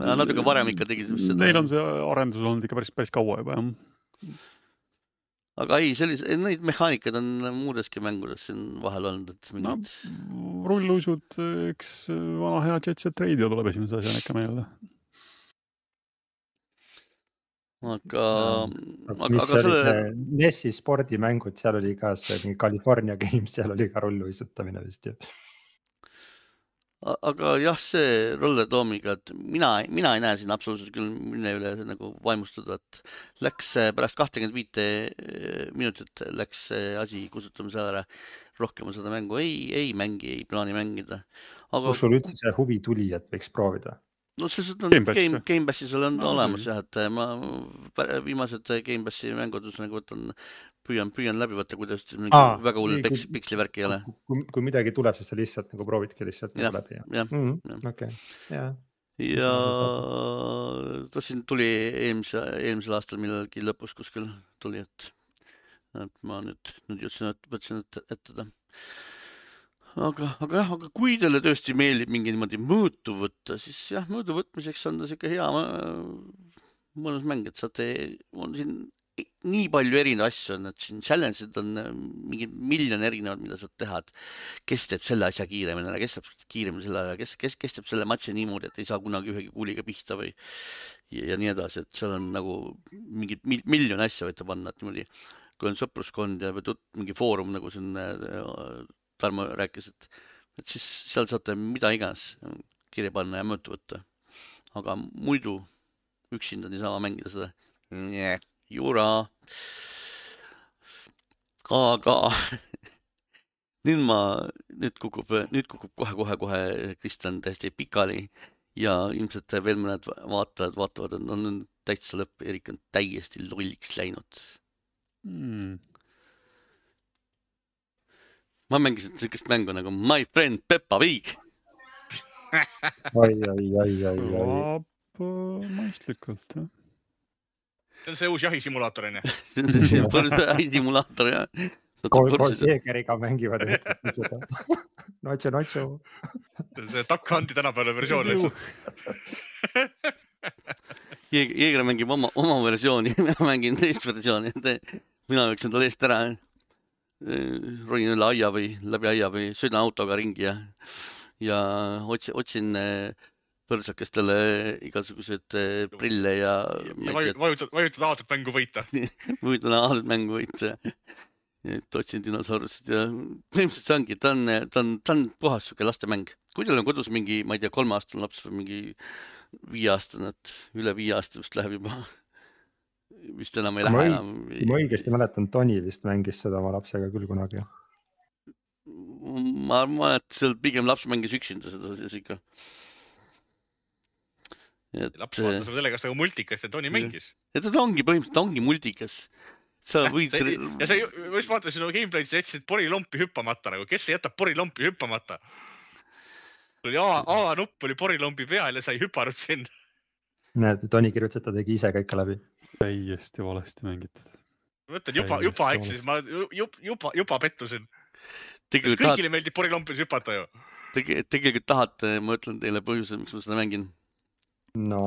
Nad natuke varem ikka tegid vist seda. Neil on see arendus olnud ikka päris, päris kaua juba jah. Aga ei, sellise, neid mehaanikaid on muudeski mängudes siin vahel olnud, et no mingid rulluisud, eks vana hea Jet Set Radio tuleb esimese asjana ikka meelde. aga, aga, mis aga oli selle, NES-i spordimängud, seal oli ka see mingi California Games, seal oli ka rulluisutamine vist ju. Aga jah, see Roller Domiga, et mina, mina ei näe siin absoluutselt küll, mille üle nagu vaimustuda, et läks pärast kahtekümmet viite eh, minutit läks see asi kustutamise ära. rohkem ma seda mängu ei, ei mängi, ei plaani mängida. aga kus sul üldse see huvi tuli, et võiks proovida? no see on Gamepassi Game, või? Gamepassi seal on Aa, olemas jah, et ma viimased Gamepassi mängud ühesõnaga võtan, püüan, püüan läbi võtta, kuidas mingi Aa, väga hull peks-, piksli värk ei ole. kui, kui midagi tuleb, siis sa lihtsalt nagu proovidki lihtsalt nagu läbi, jah jah. -hmm.? okei, ja, ja ta siin tuli eelmise, eelmisel aastal millalgi lõpus kuskil tuli, et, et ma nüüd, nüüd jõudsin, võtsin ette, ette ta. aga, aga jah, aga kui teile tõesti meeldib mingi niimoodi mõõtu võtta, siis jah, mõõdu võtmiseks on ta sihuke hea mõ- mõnus mäng, et saate, on siin nii palju erinevaid asju on, et siin challenge'id on äh, mingi miljon erinevat, mida saad teha, et kes teeb selle asja kiiremini ära, kes saab kiiremini selle ära, kes, kes, kes teeb selle matši niimoodi, et ei saa kunagi ühegi kuuliga pihta või ja, ja nii edasi, et seal on nagu mingid mil, miljon asja võite panna, et niimoodi, kui on sõpruskond ja või tut-, mingi foorum nagu siin äh, Tarmo rääkis, et, et siis seal saate mida iganes kirja panna ja mõõtu võtta. aga muidu üksinda niisama mängida seda, jura. aga <laughs> nüüd ma, nüüd kukub, nüüd kukub kohe-kohe-kohe Kristjan täiesti pikali ja ilmselt veel mõned vaatajad vaatavad, et nüüd täitsa lõpp, Erik on täiesti lolliks läinud. Mm. ma mängisin siukest mängu nagu My Friend Peppa Pig. <laughs> oi, oi, oi, oi, oi. kõlab äh, mõistlikult jah. See on see uus jahisimulaator onju. <laughs> see on see põrsa- simulaator ja. koos, koos Jeegeriga mängivad <laughs> seda. Notšu, notšu. see Duck Hunti tänapäevane versioon lihtsalt. Jeeger mängib oma, oma versiooni, <laughs> mina mängin teist versiooni, mina jooksen tal eest ära. ronin üle aia või läbi aia või sõidan autoga ringi ja, ja otsin, otsin äh, põrsakestele igasuguseid äh, prille ja. ja vajutad, vajutad A-d mängu võita. <laughs> vajutan A-d mängu võita. <laughs> et otsin dinosaurust ja põhimõtteliselt see ongi, ta on, ta on, ta on puhas sihuke lastemäng. kui teil on kodus mingi, ma ei tea, kolmeaastane laps või mingi viieaastane, et üle viie aasta vist läheb juba <laughs> vist enam ei lähe ma enam. kui ma õigesti mäletan, Toni vist mängis seda oma lapsega küll kunagi. ma arvan, et seal pigem laps mängis üksinda seda siis ikka. Laps vaatas oma telekast nagu multikast ja Toni mängis. ja ta ongi põhimõtteliselt, ongi multikas sa võid. ja sa, ma just vaatasin sinu gameplay'd, sa jätsid porilompi hüppamata nagu, kes jätab porilompi hüppamata? sul oli A, A nupp oli porilombi peal ja sa ei hüpanud sinna näed, Toni kirjutas, et ta tegi ise kõik läbi. täiesti valesti mängitud. ma ütlen juba, juba eksisin, ma juba, juba, juba pettusin. kõigile tahad... meeldib porilompis hüpata ju Tege,. tegelikult tahate, ma ütlen teile põhjuse, miks ma seda mängin. No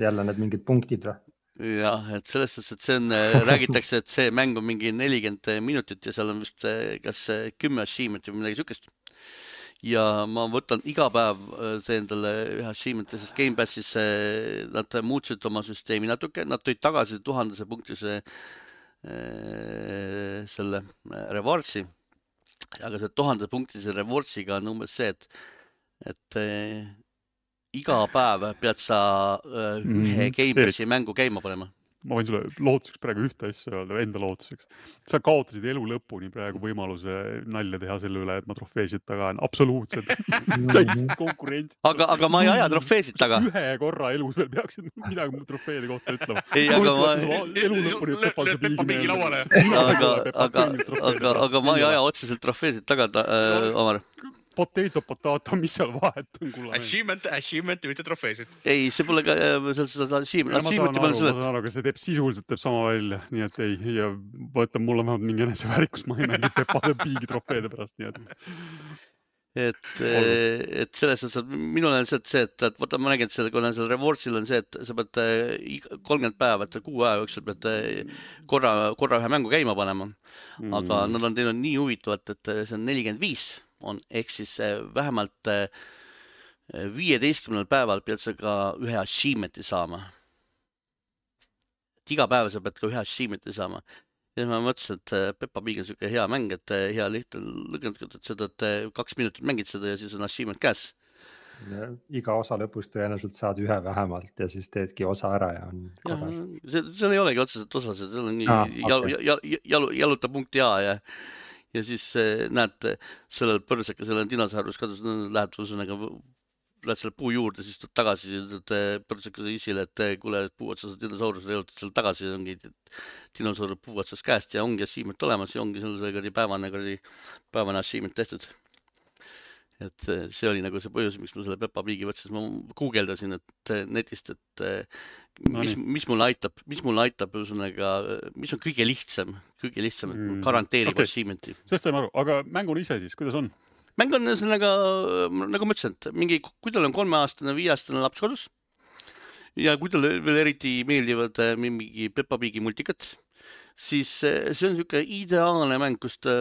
jälle need mingid punktid või? jah, et selles suhtes, et see on, <laughs> räägitakse, et see mäng on mingi nelikümmend minutit ja seal on vist kas kümme achievement'i või midagi siukest ja ma võtan iga päev, äh, teen talle ühe achievement'i, sest Gamepassis nad muutsid oma süsteemi natuke, nad tõid tagasi tuhandese punktise äh, selle äh, rewards'i. aga see tuhande punktise rewards'iga on umbes see, et, et iga päev pead sa ühe mm -hmm. Gamepassi mängu käima panema ma võin sulle lootuseks praegu ühte asja öelda, enda lootuseks. sa kaotasid elu lõpuni praegu võimaluse nalja teha selle üle, et ma trofeesid taga olen, absoluutselt <laughs> täiesti konkurents. aga, aga ma ei aja trofeesid taga. ühe korra elus veel peaksid midagi mu trofeede kohta ütlema. ei, aga ma. elu lõpuni Pepa mingi lauale. aga, aga, aga, aga ma ei aja otseselt trofeesid taga, äh, Omar potato, potato, mis seal vahet on, kulla. Achievement, achievement mitte trofeesid. ei, see pole ka äh, seda achievement, achievement'i ma olen selletanud. ma saan aru, aga see teeb sisuliselt teeb sama välja, nii et ei, ja võtab mulle vähemalt mingi eneseväärikus, ma ei mängi Pepade <laughs> Pigi trofeede pärast, nii et et, äh, et selles suhtes, et minul on lihtsalt see, et, et vaata, ma nägin, et seal, kui on seal Rewardsil on see, et sa pead äh, kolmkümmend päeva, et kuu aja jooksul pead korra, korra ühe mängu käima panema. aga mm. nad on teinud nii huvitavat, et see on nelikümmend viis on, ehk siis äh, vähemalt äh, viieteistkümnel päeval pead sa ka ühe achievement'i saama. et iga päev sa pead ka ühe achievement'i saama. ja ma mõtlesin, et äh, Peppa Pig on siuke hea mäng, et hea lihtne lõigata, et seda, et kaks minutit mängid seda ja siis on achievement käes. Ja, iga osa lõpus tõenäoliselt saad ühe vähemalt ja siis teedki osa ära ja on korras. seal ei olegi otseselt osasid, seal on nii ah, okay. jal, jal, jal, jaluta punkti A ja ja siis eh, näed sellel põrsakal, sellel dinosaurus kadus, lähed ühesõnaga, lähed selle puu juurde, siis tuled tagasi, ütled eh, põrsakale isile, et eh, kuule, puu otsas on dinosaurus, jõuad seal tagasi, ongi dinosaur puu otsas käest ja ongi achievement olemas ja ongi sul see kuradi päevane kuradi, päevane achievement tehtud et see oli nagu see põhjus, miks ma selle Peppa Pigi võtsin, ma guugeldasin, et netist, et no, mis, mis mul aitab, mis mul aitab, ühesõnaga, mis on kõige lihtsam, kõige lihtsam mm. garanteerib okay. achievement'i. sellest saime aru, aga mänguna ise siis, kuidas on? mäng on ühesõnaga, nagu ma ütlesin, et mingi, kui tal on kolmeaastane, viieaastane laps kodus ja kui talle veel eriti meeldivad äh, mingi Peppa Pigi multikad, siis äh, see on niisugune ideaalne mäng, kus ta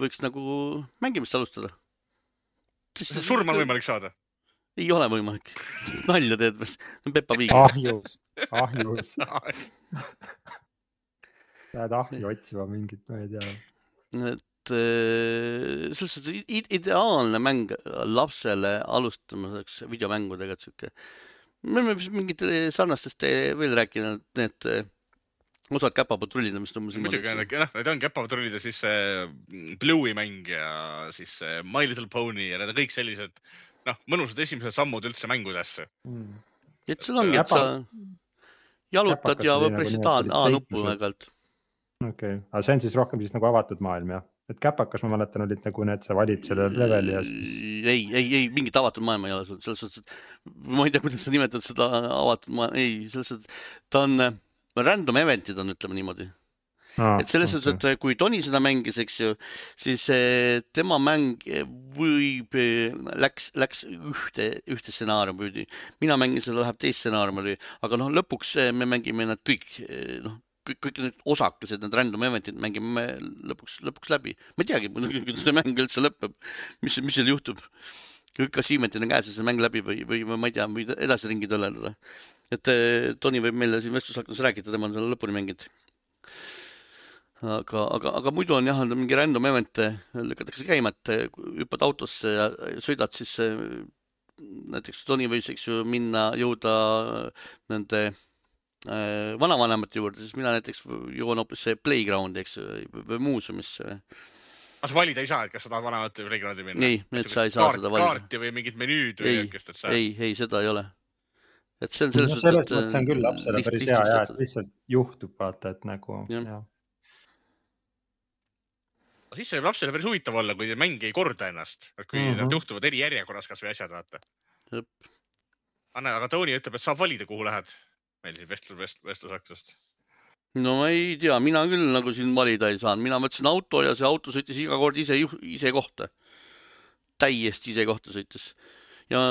võiks nagu mängimist alustada surma on võimalik saada? ei ole võimalik, nalja teed või? see on Peppa Pig. ahjus, <laughs> ahjus Lähed ahju otsima mingit, ma ei tea. et äh, selles suhtes ideaalne mäng lapsele alustamiseks videomängudega, et sihuke. me oleme vist mingit sarnastest veel rääkinud, need osad käpapatrullid on vist umbes niimoodi. muidugi, noh, need on käpapatrullid ja siis see Blue'i mäng ja siis see My Little Pony ja need on kõik sellised noh, mõnusad esimesed sammud üldse mängudesse mm.. et sul ongi, et sa jalutad ja pressid A, A-nuppu aeg-ajalt. okei okay., aga see on siis rohkem siis nagu avatud maailm jah? et käpakas, ma mäletan, olid nagu need, sa valid selle leveli ja siis. ei, ei, ei mingit avatud maailma ei ole sul, selles suhtes, et ma ei tea, kuidas sa nimetad seda avatud maailma, ei, selles suhtes, ta on random event'id on, ütleme niimoodi ah,. et selles suhtes okay., et kui Tony seda mängis, eks ju, siis eh, tema mäng võib, eh, läks, läks ühte, ühte stsenaariumi mina mängin seda, läheb teist stsenaariumi, aga noh, lõpuks eh, me mängime nad kõik noh, kõik, kõik need osakesed, need random event'id mängime me lõpuks, lõpuks läbi. ma ei teagi, kuidas see mäng üldse lõpeb, mis, mis seal juhtub. kõik achievement'id on käes ja see mäng läbi või, või või ma ei tea, võid edasi ringi tõleleda. Et eh, Toni võib meile siin vestlusaknas rääkida, tema on selle lõpuni mänginud. aga, aga, aga muidu on jah, on mingi random event'e lükatakse käima, et eh, hüppad autosse ja sõidad, siis eh, näiteks Toni võis, eks ju, minna, jõuda nende äh, vanavanemate juurde, siis mina näiteks jõuan hoopis playground'i, eks või muuseumisse. kas valida ei saa, et kas sa tahad vanemate playground'i minna? ei, nüüd sa ei saa seda valida. kaarti või mingit menüüd või niisugust, et sa. ei, ei seda ei ole. Et see on selles mõttes selles mõttes on küll lapsele liht- päris hea ja et lihtsalt juhtub, vaata, et nagu Jah. jah. siis see võib lapsele päris huvitav olla, kui mäng ei korda ennast, et kui mm Mhm. -hmm. nad juhtuvad eri järjekorras kasvõi asjad, vaata. Anne, aga Tony ütleb, et saab valida, kuhu lähed. meil siin vestlus, vestlus, vestlusaktsest. no ma ei tea, mina küll nagu siin valida ei saanud, mina võtsin auto ja see auto sõitis iga kord ise, ise kohta. täiesti ise kohta sõitis. Ja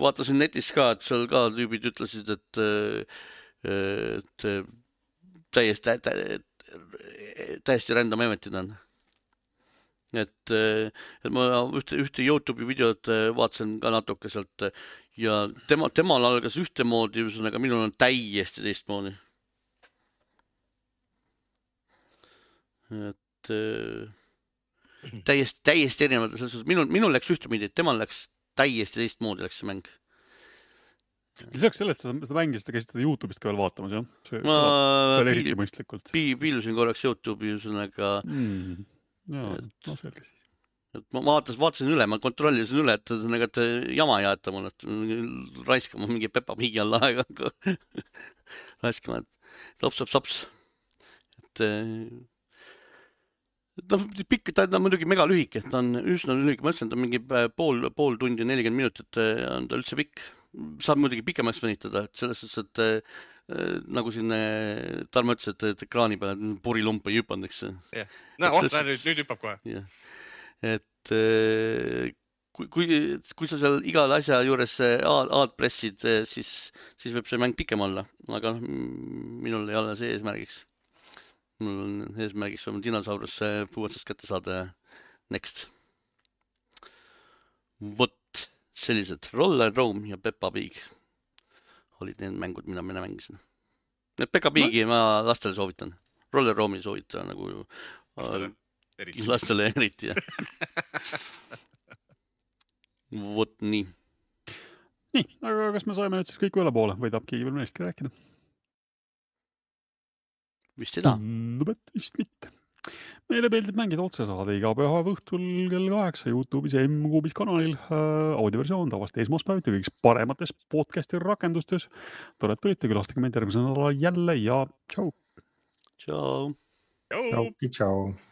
vaatasin netis ka, et seal ka tüübid ütlesid, et, et täiesti tä,, täiesti random event'id on. et, et ma ühte, ühte Youtube'i videot vaatasin ka natuke sealt ja tema, temal algas ühtemoodi, ühesõnaga minul on täiesti teistmoodi. et täiesti, täiesti erinevad, selles suhtes minul, minul läks ühtepidi, temal läks täiesti teistmoodi läks see mäng. lisaks sellele, et sa seda mängisid, sa käisid seda Youtube'ist ka veel vaatamas, jah? see ma eriti mõistlikult piil, piilusin korraks Youtube'i ühesõnaga, mm.. Et-, no selge siis. et ma vaatasin, vaatasin üle, ma kontrollisin üle, et ühesõnaga, et jama ei aeta mulle, et raiskama mingi Pepa Pigi all aega <laughs> raiskama, et lops-lops-lops. et noh, pikk, ta on muidugi megalühike, ta on üsna lühike, ma ütlesin, ta on mingi äh, pool, pool tundi, nelikümmend minutit äh, on ta üldse pikk. saab muidugi pikemaks venitada, et selles suhtes, et äh, nagu siin äh, Tarmo ütles, et, et ekraani peal purilump ei hüpanud, eks no Et oh, selles nüüd, nüüd hüppab kohe. et eh, kui, kui, kui sa seal igale asja juures A- A-d pressid, siis, siis võib see mäng pikem olla, aga noh, minul ei ole see eesmärgiks. Mul on eesmärgiks on dinosaurus puu otsast kätte saada ja next. vot sellised Roller Rome ja Peppa Pig olid need mängud, mida mina mängisin. Peppa Pigi ma lastele soovitan, Roller Rome'i ei soovita nagu äh, eriti. lastele eriti jah. <laughs> vot nii. nii, aga kas me saime nüüd siis kõik ühele poole või tahab keegi veel millestki rääkida? Vist ei taha. tundub, et vist mitte. meile meeldib mängida otsesaade iga pühapäeva õhtul kell kaheksa Youtube'is ja M-Kuubis kanalil äh, audioversioon tavaliselt esmaspäeviti kõigis paremates podcast'i rakendustes. tore, et tulite, külastage meid järgmisel nädalal jälle ja tšau. tšau. tšau. tšau, tšau.